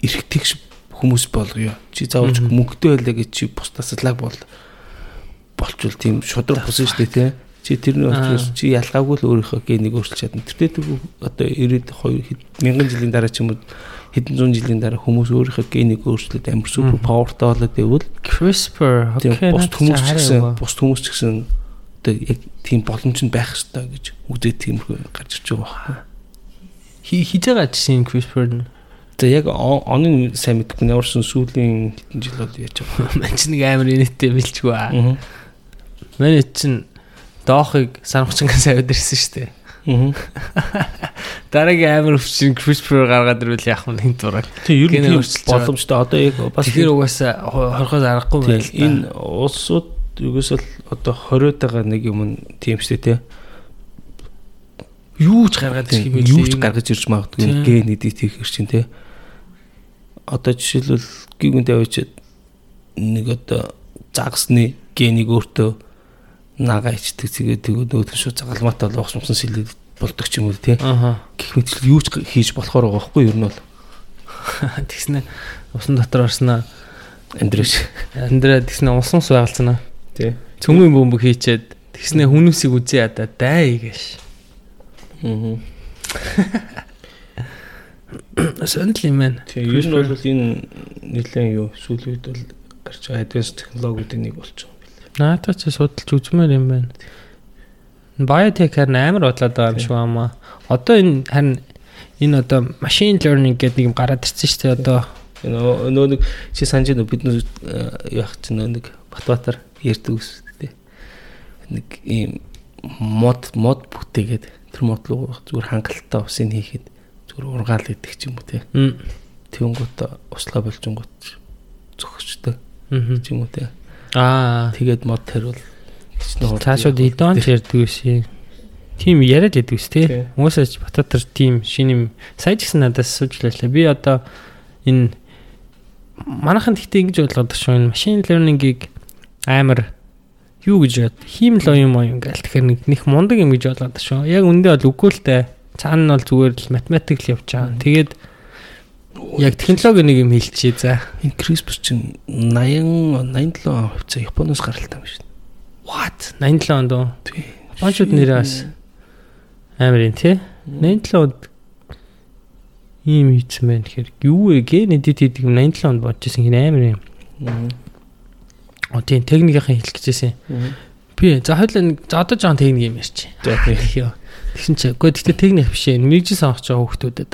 Ирхтэгш хүмүүс болгоё. Чи заавалч мөнгөтэй байлаа гэж чи бусдаас лаг бол болчвол тийм шудраг шүү дээ тий. Чи тэрний Аа. учраас чи ялгаагүй л өөрийнхөө генийг өөрчилж чадна. Тэр одоо 92 мянган жилийн дараа ч юм уу хэдэн зуун жилийн дараа хүмүүс өөрийнхөө генийг өөрчлөлт амар супер павертай болоод байвал CRISPR. Окей. бус хүмүүс ч гэсэн бус хүмүүс ч гэсэн одоо яг тийм боломж нь байх хэрэгтэй гэж үдээ тиймэрхүү гарч ирж байгаа байна. Хи хийж байгаа чинь CRISPR нь. За яг он- оны сайн мэдгүй нэрсэн сүүлийн хэдэн жил бол яаж байгаа. Ман ч нэг амар инээдтэй билчгүй аа. Аа. Манай чинь доохыг санахчингаас аваад ирсэн шүү дээ. Аа. Дараагийн амар өвчин CRISPR гаргаад ирвэл яах вэ хинт дураг. Тийм ер нь тийм боломжтой одоо яг бас Тэгэхээр угаасаа хорхоос аргагүй тийм, байл. энэ улсууд югээс л одоо 20-од байгаа нэг юм нь тийм шүү дээ юу ч гаргаад ирэх юм Тийм, юу ч гаргаж ирж магадгүй Тийм. ген эдит хийх чинь тий. Одоо жишээлбэл гигүнд авчиад нэг одоо загсны генийг өөртөө нагаа ичдэг тэгээд тэгээд өөдгөн шууд загалмаатай болох юмсан сэлээд болдог ч юм уу тий. Гэх мэт юу ч хийж болохоор байгаа байхгүй юу ер нь бол Тэгснэ усан дотор орсноо. Андреш. Андра тэгснэ усан ус байгалцсан аа. Тий. Цөмгийн бөмбөг хийчээд тэгснэ хүмүүсийг үзээ ядаа дай гэж. Аа. Сонирхол юм байна. Тэгээ ер нь бол энэ нэлээд юу сүүлийн үед бол гарч байгаа advanced технологиудын нэг болчих. Наадаа ч судалж үзмээр юм байна. Biotech харин амар бодлоод байгаа юм шиг байна. Одоо энэ харин энэ одоо machine learning гэдэг нэг юм гараад ирсэн шүү дээ одоо. Нөө нэг чи санаж нөө бид нөө яах чинь нөө нэг Батбатар ярьдаг үстэй. Нэг ийм мод мод бүтээгээд тэр мод руу зүгээр хангалттай усын хийхэд зүгээр ургаал идэх ч юм уу те. Мм. Тэнгуут услаа болжингууд зөхөжтэй ч юм уу те. Аа. Тэгээд мод хариул хичнээн Цаашууд идон ч ярьдаг байсан. Тим яриад ус тий. Тий. Хүмүүсээс Бататар тим шинэ юм сая ч гэсэн надаас суучлаа. Би одоо энэ манайхан гэхдээ ингэж ойлгоод шүү энэ машин learning-ийг амар юу гэж бод хиймэл оюун оюун гээл тэгэхээр нэг них мундаг юм гэж болгоод шүү. Яг үндэ бол үгүй л дээ. Цаана нь бол зүгээр л математик л явж байгаа. Тэгээд яг технологи нэг юм хэлчихье за. CRISPR чинь 80 87 хувьцаа Японоос гаралтай юм шүү. What? 87 онд уу? Тий. Японочууд нэрээ бас амар юм тий. 87 онд ийм хийсэн байх тэгэхээр юу вэ гэ нэдэд хийдэг юм 87 онд бодож исэн хин амар юм. О тийм техникийн хэлэх гэжсэн. Би за хоёул нэг за одоо жоон техник юм ярьчих. За тий. Тэгсэн чи гэхдээ техник биш ээ. Мэргэжил сонгож байгаа хүүхдүүдэд.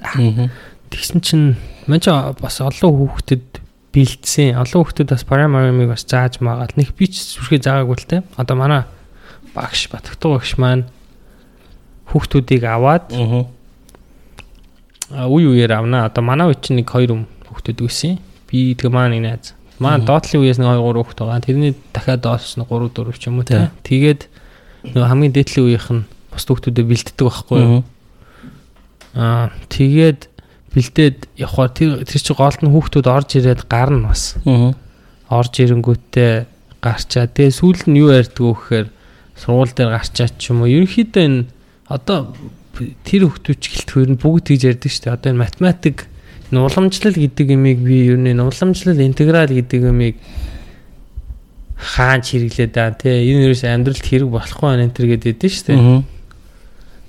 Тэгсэн чинь мань ч бас олон хүүхдэд бэлдсэн. Олон хүүхдэд бас primary-ыг бас зааж магаал. Нэг би ч зүрхээ заагаагүй л те. Одоо манай багш батгтуу багш маань хүүхдүүдийг аваад а, үе үеэр авнаа. Одоо манай үе чинь нэг хоёр юм хүүхдүүд үсэн. Би тэгээ маань нэг найз. Мгм. доотлын үеэс нэг 2 3 хүүхд байгаа. Тэрний дахиад доош нь 3 4 ч юм уу те. Тэгээд нөгөө хамгийн дээдлийн үеийнх нь бус хүүхдүүдэд бэлддэг байхгүй юу? Аа тэгээд бэлдээд явхаар тэр тэр чи гоолт нь хүүхдүүд орж ирээд гарна бас. Орж ирэнгүүтээ гарчаа. Тэгээ сүүл нь юу ярьдг вэ гэхээр сургууль дээр гарчаа ч юм уу. Ерөнхийдөө энэ одоо тэр хүүхдүүд ч гэлтгээр нь бүгд тийж ярьдаг шүү дээ. Одоо энэ математик энэ уламжлал гэдэг юмыг би ер нь энэ уламжлал интеграл гэдэг юмыг хаан хэрэглээд аа тий энэ ерөөс амьдралд хэрэг болохгүй байна энэ төр гэдэг шүү дээ.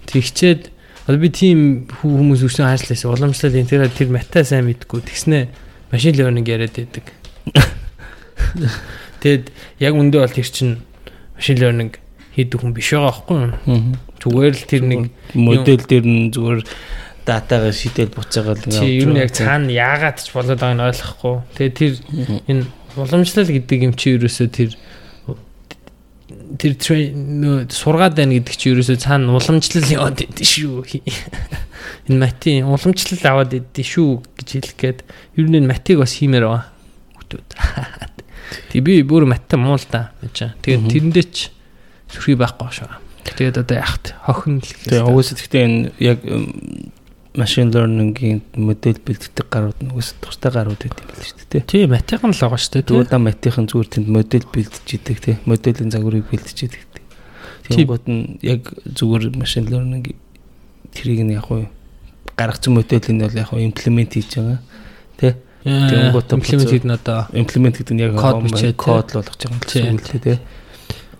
Тэгчээд одоо би тийм хүмүүс өсөн хаашлаасан уламжлал интеграл тэр мата сайн мэдгүй тэгснэ машин learning яриад байдаг. Тэгэд яг үндэ бол тэр чин машин learning хийдэг хүн биш байгаа байхгүй юу? Зүгээр л тэр нэг модель дээр нь зүгээр датагаа шийдэл буцаагаад чи ер нь яг цаана яагаад ч болоод байгааг нь ойлгохгүй. Тэгээ тэр энэ уламжлал гэдэг юм чи ерөөсөө тэр тэр нөө сургаад байна гэдэг чи ерөөсөө цаана уламжлал яваад идэв шүү. Энэ матийн уламжлал аваад идэв шүү гэж хэлэх гээд ер нь матийг бас хиймээр байгаа. Хүүхдүүд. Тэг би бүр матта муу л да гэж. Тэгээд тэрэндээ ч сүрхий байхгүй шүү. Тэгээд одоо яахт хохин л Тэгээ угсаа гэхдээ энэ яг машин learning-ийн модель бэлддэг гарууд нь угсаа тустай гарууд гэдэг юм л шүү дээ. тий матихан л байгаа шүү дээ. Зүгээр да матийн зүгээр тэнд модель бэлдэж идэг тий. Моделийн загварыг бэлдэж идэг. Тийм. Тийм гот нь яг зүгээр машин learning тэрийг нь яг уу гаргацсан моделийг нь бол яг уу имплемент хийж байгаа. Тэнгуут имплемент хийх нь одоо Имплемент гэдэг нь яг Код болгож байгаа юм л тий.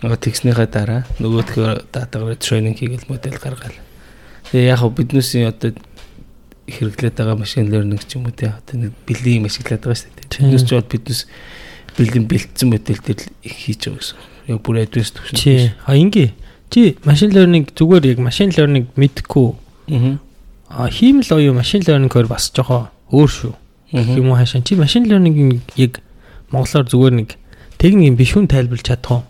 Нөгөө тэгснийхаа дараа нөгөөдгөө датагаар тренинг хийгээл модель гаргаал. Тэгээ яг уу биднээсийн одоо хэрэглээд байгаа машин learning ч юм уу тий. Одоо нэг бэлгийн юм ашиглаад байгаа шүү дээ. Тий. Биднээс ч бол биднээс бэлгийн бэлдсэн модель дээр их хийж байгаа гэсэн. Яг бүр advanced төвшин. чи а ингээ чи машин learning зүгээр яг машин learning мэдхгүй Аа. а хиймэл оюу машин learning-оор бас жоохон өөр шүү. Гэх юм уу хаашаа чи машин learning-ийг яг монголоор зүгээр нэг техникийн биш хүн тайлбарлаж чадах уу?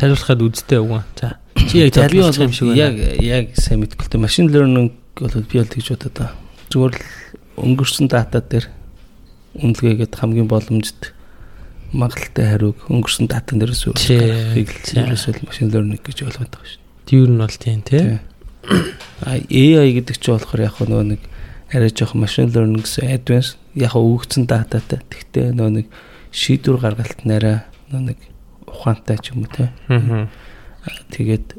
Тайлбарлахад үзтэй үгүй. За. Чи яг тайлбарлах юм шиг бол яг байна. яг сайн дээ. Машин learning бол би бол тэгж бодоод байгаа. Зүгээр л өнгөрсөн дата дээр үнэлгээгээд хамгийн боломжит магадлалтай хариуг өнгөрсөн датан дээрээс гаргахыг тий. ерөөсөө машин learning гэж ойлгоод байгаа шүү Дүүр нь бол тийм тий. А AI гэдэг чинь болохоор яг нөгөө нэг арай жоох машин learning гэсэн advanced яг өгөгдсөн дататай. Тэгтээ нөгөө нэг шийдвэр гаргалт нараа нөгөө нэг ухаантай ч юм уу те. Тэгээд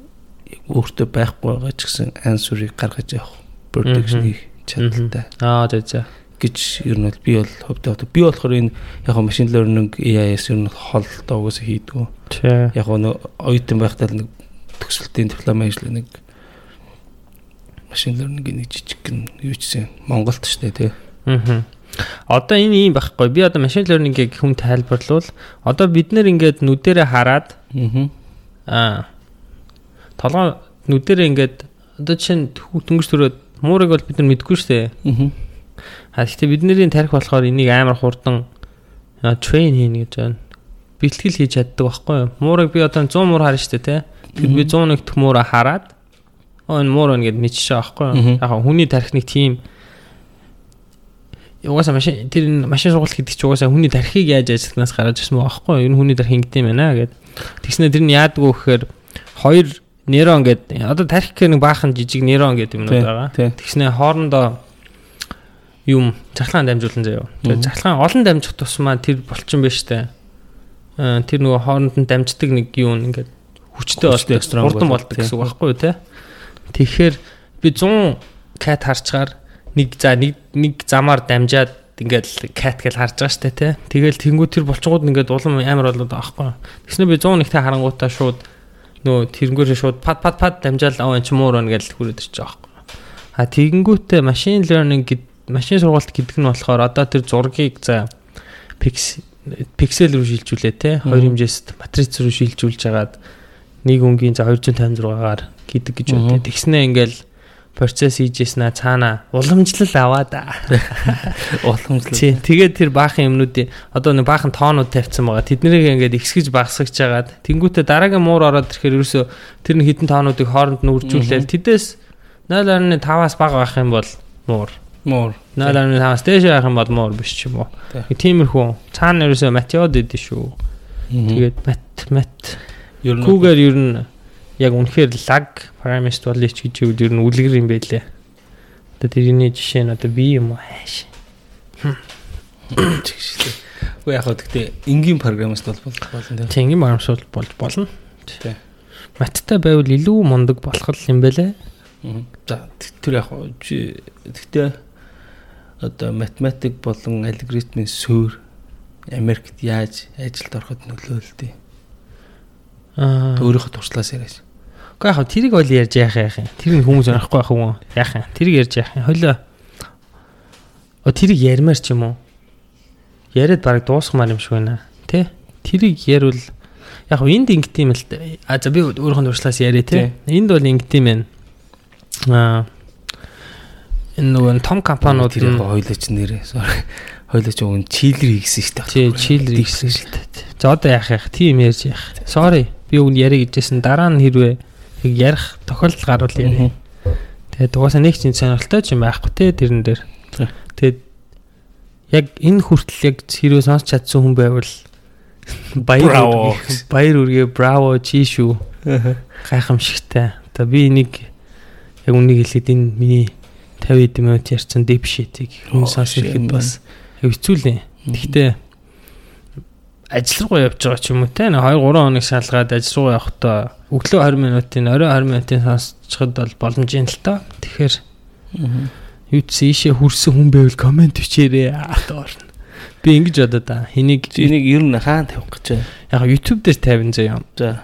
өөртөө байхгүй байгаа ч гэсэн answer-ыг гаргаж явах prediction хийх чадaltaй Аа за за. гэж ер нь бол би бол хувьдаа одоо би болохоор энэ яг хаа машин learning AI-с ер нь хол доогоос хийдгүү. Яг гоо оюутан байхдаа нэг төгсөлтийн диплом ажил нэг машин learning-ийн нэг жижиг гэн юу чсэн Монголд ч тий. Аа. Одоо энэ юм байхгүй. Би одоо машин learning-ийг хүн тайлбарлавал одоо бид нэр ингээд нүдэрэ хараад Аа. аа толгой нүдэрэ ингээд одоо чинь төнгөж төрөөд муурыг бол бид нар мэдгүй штэ. Аа. А гэхдээ бидний тарих болохоор энийг амар хурдан трейн хийнэ гэж байна. Бэлтгэл хийж чаддаг байхгүй юу? Муурыг би одоо 100 муур харна штэ тий. Тэгэд би 101 дэх муура хараад оо энэ муур ингээд мэдчихэж байгаа байхгүй юу? Яг хүний тархиныг тийм угаасаа машин тэр машин сургалт гэдэг чинь угаасаа хүний тархийг яаж ажиллахнаас гараад ирсэн байгаа байхгүй юу? Энэ хүний тархи ингэдэм байна гэд. Тэгснээр тэр нь яадгүй гэхээр хоёр нейрон гэдэг одоо тархи гэх нэг баахан жижиг нейрон гэдэг юмнууд байгаа. Тэгснээр хоорондоо юм цахилгаан дамжуулан заяа. Тэгээд цахилгаан олон дамжих тусмаа тэр болчин биш үү? Тэр нөгөө хооронд нь дамждаг нэг юу ингээд хүчтэй болдог, урдан болдог гэсэн үг байхгүй юу те? Тэгэхээр би 100 кат харчгаар нэг за нэг нэг замаар дамжаад ингээд кат гэж харж байгаа штэ тий. Тэгэл тэнгуү тэр булчингууд ингээд улам амар болоод байгаа байхгүй. Тэгснэ би 100 нэгтэй харангуудаа шууд нөө тэрнгүүрээ шууд пад пад пад дамжаал аа энэ ч муур байна гэж хүрээд ирчих байхгүй. А тэгэнгүүтээ машин learning гэд машин сургалт гэдэг нь болохоор одоо тэр зургийг за пиксел рүү шилжүүлээ те хоёр хэмжээст матриц рүү шилжүүлж хагаад нэг өнгийн за 256-аар гэдэг гэж байна. Тэгснэ ингээл процесс хийжсэн цаана уламжлал аваад уламжлал. Тий, тэгээд тэр баахан юмнуудын одоо нэг баахан тоонууд тавьсан байгаа. Тэднийг ингээд ихсгэж багсгаж жагаад тэнгуүтэ дараагийн муур ороод ирэхээр ерөөсө тэр нэг хитэн тоонуудыг хооронд нь үржүүлээл тэдээс 0.5-аас бага байх юм бол муур. Муур. 0.5-аас дээш байх юм бол муур биш ч юм уу. Тиймэрхүү цаана ерөөсө матиод идэв шүү. Тэгээд мат мат Google ер нь яг үнэхээр lag parameter болчих гэж юу ер нь үлгэр юм байлээ. Одоо тэрний жишээ нь одоо би юм уу хааш. Уу яг гэхдээ энгийн программист бол болно тийм. Тийм энгийн программист болж болно. Тийм. Маттай байвал илүү мундаг болох юм байлээ. За тэр яг гэхдээ одоо математик болон алгоритмын суурь Америкт яаж ажилд ороход нөлөөлдөг. Аа өөрийнхөө туршлаас яриаш. Уу яг тэрийг бол ярьж яах яах юм. Тэр нь хүмүүс орохгүй байх юм. Яах юм. Тэрийг ярьж яах юм. Хойлоо. О тэрийг ярмаар ч юм уу. Яриад баг дуусгамаар юм шиг байна. Тэ? Тэрийг ярил яг энд ингэдэм л а за би өөрийнхөө туршлаас яриа тэ. Энд бол ингэдэм байна. Аа энэ нөгөө том компаниуд тэр хоёлоо ч нэрээ sorry хоёлоо ч өгөн чийлэр хийгсэн шүү дээ. Тий, чийлэр хийгсэн шүү дээ. За одоо яах яах тийм ярьж яах. Sorry. Би өгн яриа гэжсэн дараа нь хэрвээ ярих тохиолдол гарвал ярив. Тэгээд угаасаа нэг чинь сонирхолтой юм байхгүй те тэрэн дээр. Тэгээд яг энэ хүртэл яг хэрвээ сонсч чадсан хүн байвал баяр баяр үргээ браво чи шүү. Гайхамшигтай. Одоо би нэг яг үнийг хэлээд энэ миний 50 минут ярьсан deep shit-ийг хүн сонсох ихэд бас хэвцүү лээ. Гэхдээ ажил руу явж байгаа ч юм уу те 2 3 хоног шалгаад ажил руу явахдаа өглөө 20 минутын орой 20 минутын сонсчод бол боломж юм л та. Тэгэхээр юу ч ийшээ хүрсэн хүн байвал комент бичээрэй орно. Би ингэж бодоо да. Хэнийг энийг ер нь хаана тавих гэж байна? Яг YouTube дээр тавина заяа. За.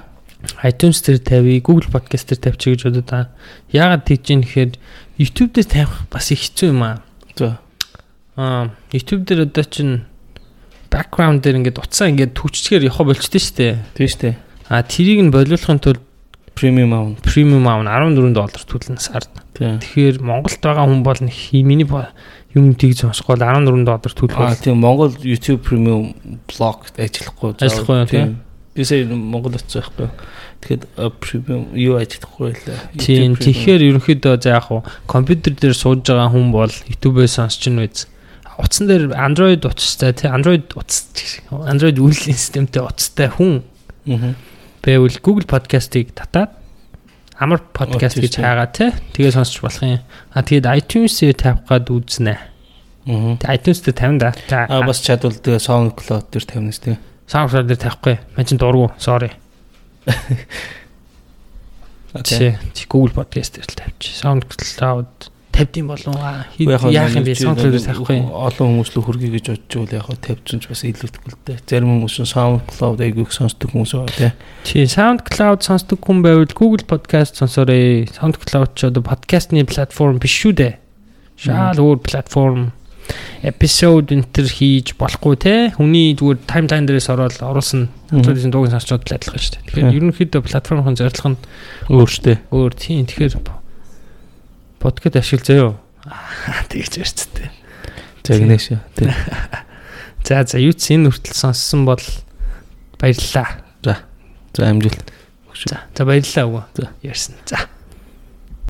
iTunes дээр тавья, Google Podcast дээр тавьчих гэж бодоо да. Яагаад тийж юм гэхээр YouTube дээр тавих бас их хэцүү юм аа. За. Аа, YouTube дээр одоо чинь background дээр ингээд утсаа ингээд түччихээр явах болчтой шүү дээ. Тийм шүү дээ. А тэрийг нь болиулахын тулд премиум аав. Премиум аав 14 доллар төлнө сард. Тэгэхээр Монголд байгаа хүн бол миний юм тийг сонсгол 14 доллар төлөх. Аа тийм Монгол YouTube премиум блог ажиллахгүй. Ажиллахгүй тийм. Бисээ Монгол очиж байхгүй. Тэгэхэд премиум юу ажиллахгүй байлаа. Тийм тэгэхээр ерөнхийдөө за яг хуу компьютер дээр сууж байгаа хүн бол YouTube-ээс сонсч нь үз. Утсан дээр Android утастай тий Android утас Android үйлдвэрлэлийн системтэй утастай хүн. Аа байвал Google Podcast-ыг татаад амар подкаст гэж хаагаа те тэгээ сонсч болох юм. А тэгээд iTunes-ээр тавих гад үзнэ. Аа. Тэгээд iTunes дээр тавина да. А бас чадвал тэгээ SoundCloud дээр тавина шүү дээ. SoundCloud дээр тавихгүй. Мань чин дургу. Sorry. Окей. Чи Google Podcast дээр л тавьчих. SoundCloud тавьд юм болов уу? Яах юм бэ? SoundCloud тавихгүй. Олон хүмүүс л хөргий гэж бодож байл яг тавьчихсан ч бас илүүдэхгүй л дээ. Зарим хүмүүс нь SoundCloud айгүйг сонсдог хүмүүс байгаа тий. Чи SoundCloud сонсдог хүн байвал Google Podcast сонсоорой. SoundCloud ч одоо подкастны платформ биш шүү дээ. Шаал өөр платформ эпизод энтер хийж болохгүй те хүний зүгээр таймлайн дээрээс ороод оруулсан хүмүүсийн дууг сонсчод л адилхан шүү дээ. Тэгэхээр ерөнхийдөө платформын зорилго нь өөр шүү дээ. Өөр тийм. Тэгэхээр подкаст ашиглаж заяо. Тэгж ярьцтэй. Загнаа шүү. За за юу ч энэ хүртэл сонссон бол баярлалаа. За. За амжилт. За за баярлалаа өгөө. За ярьсан. За.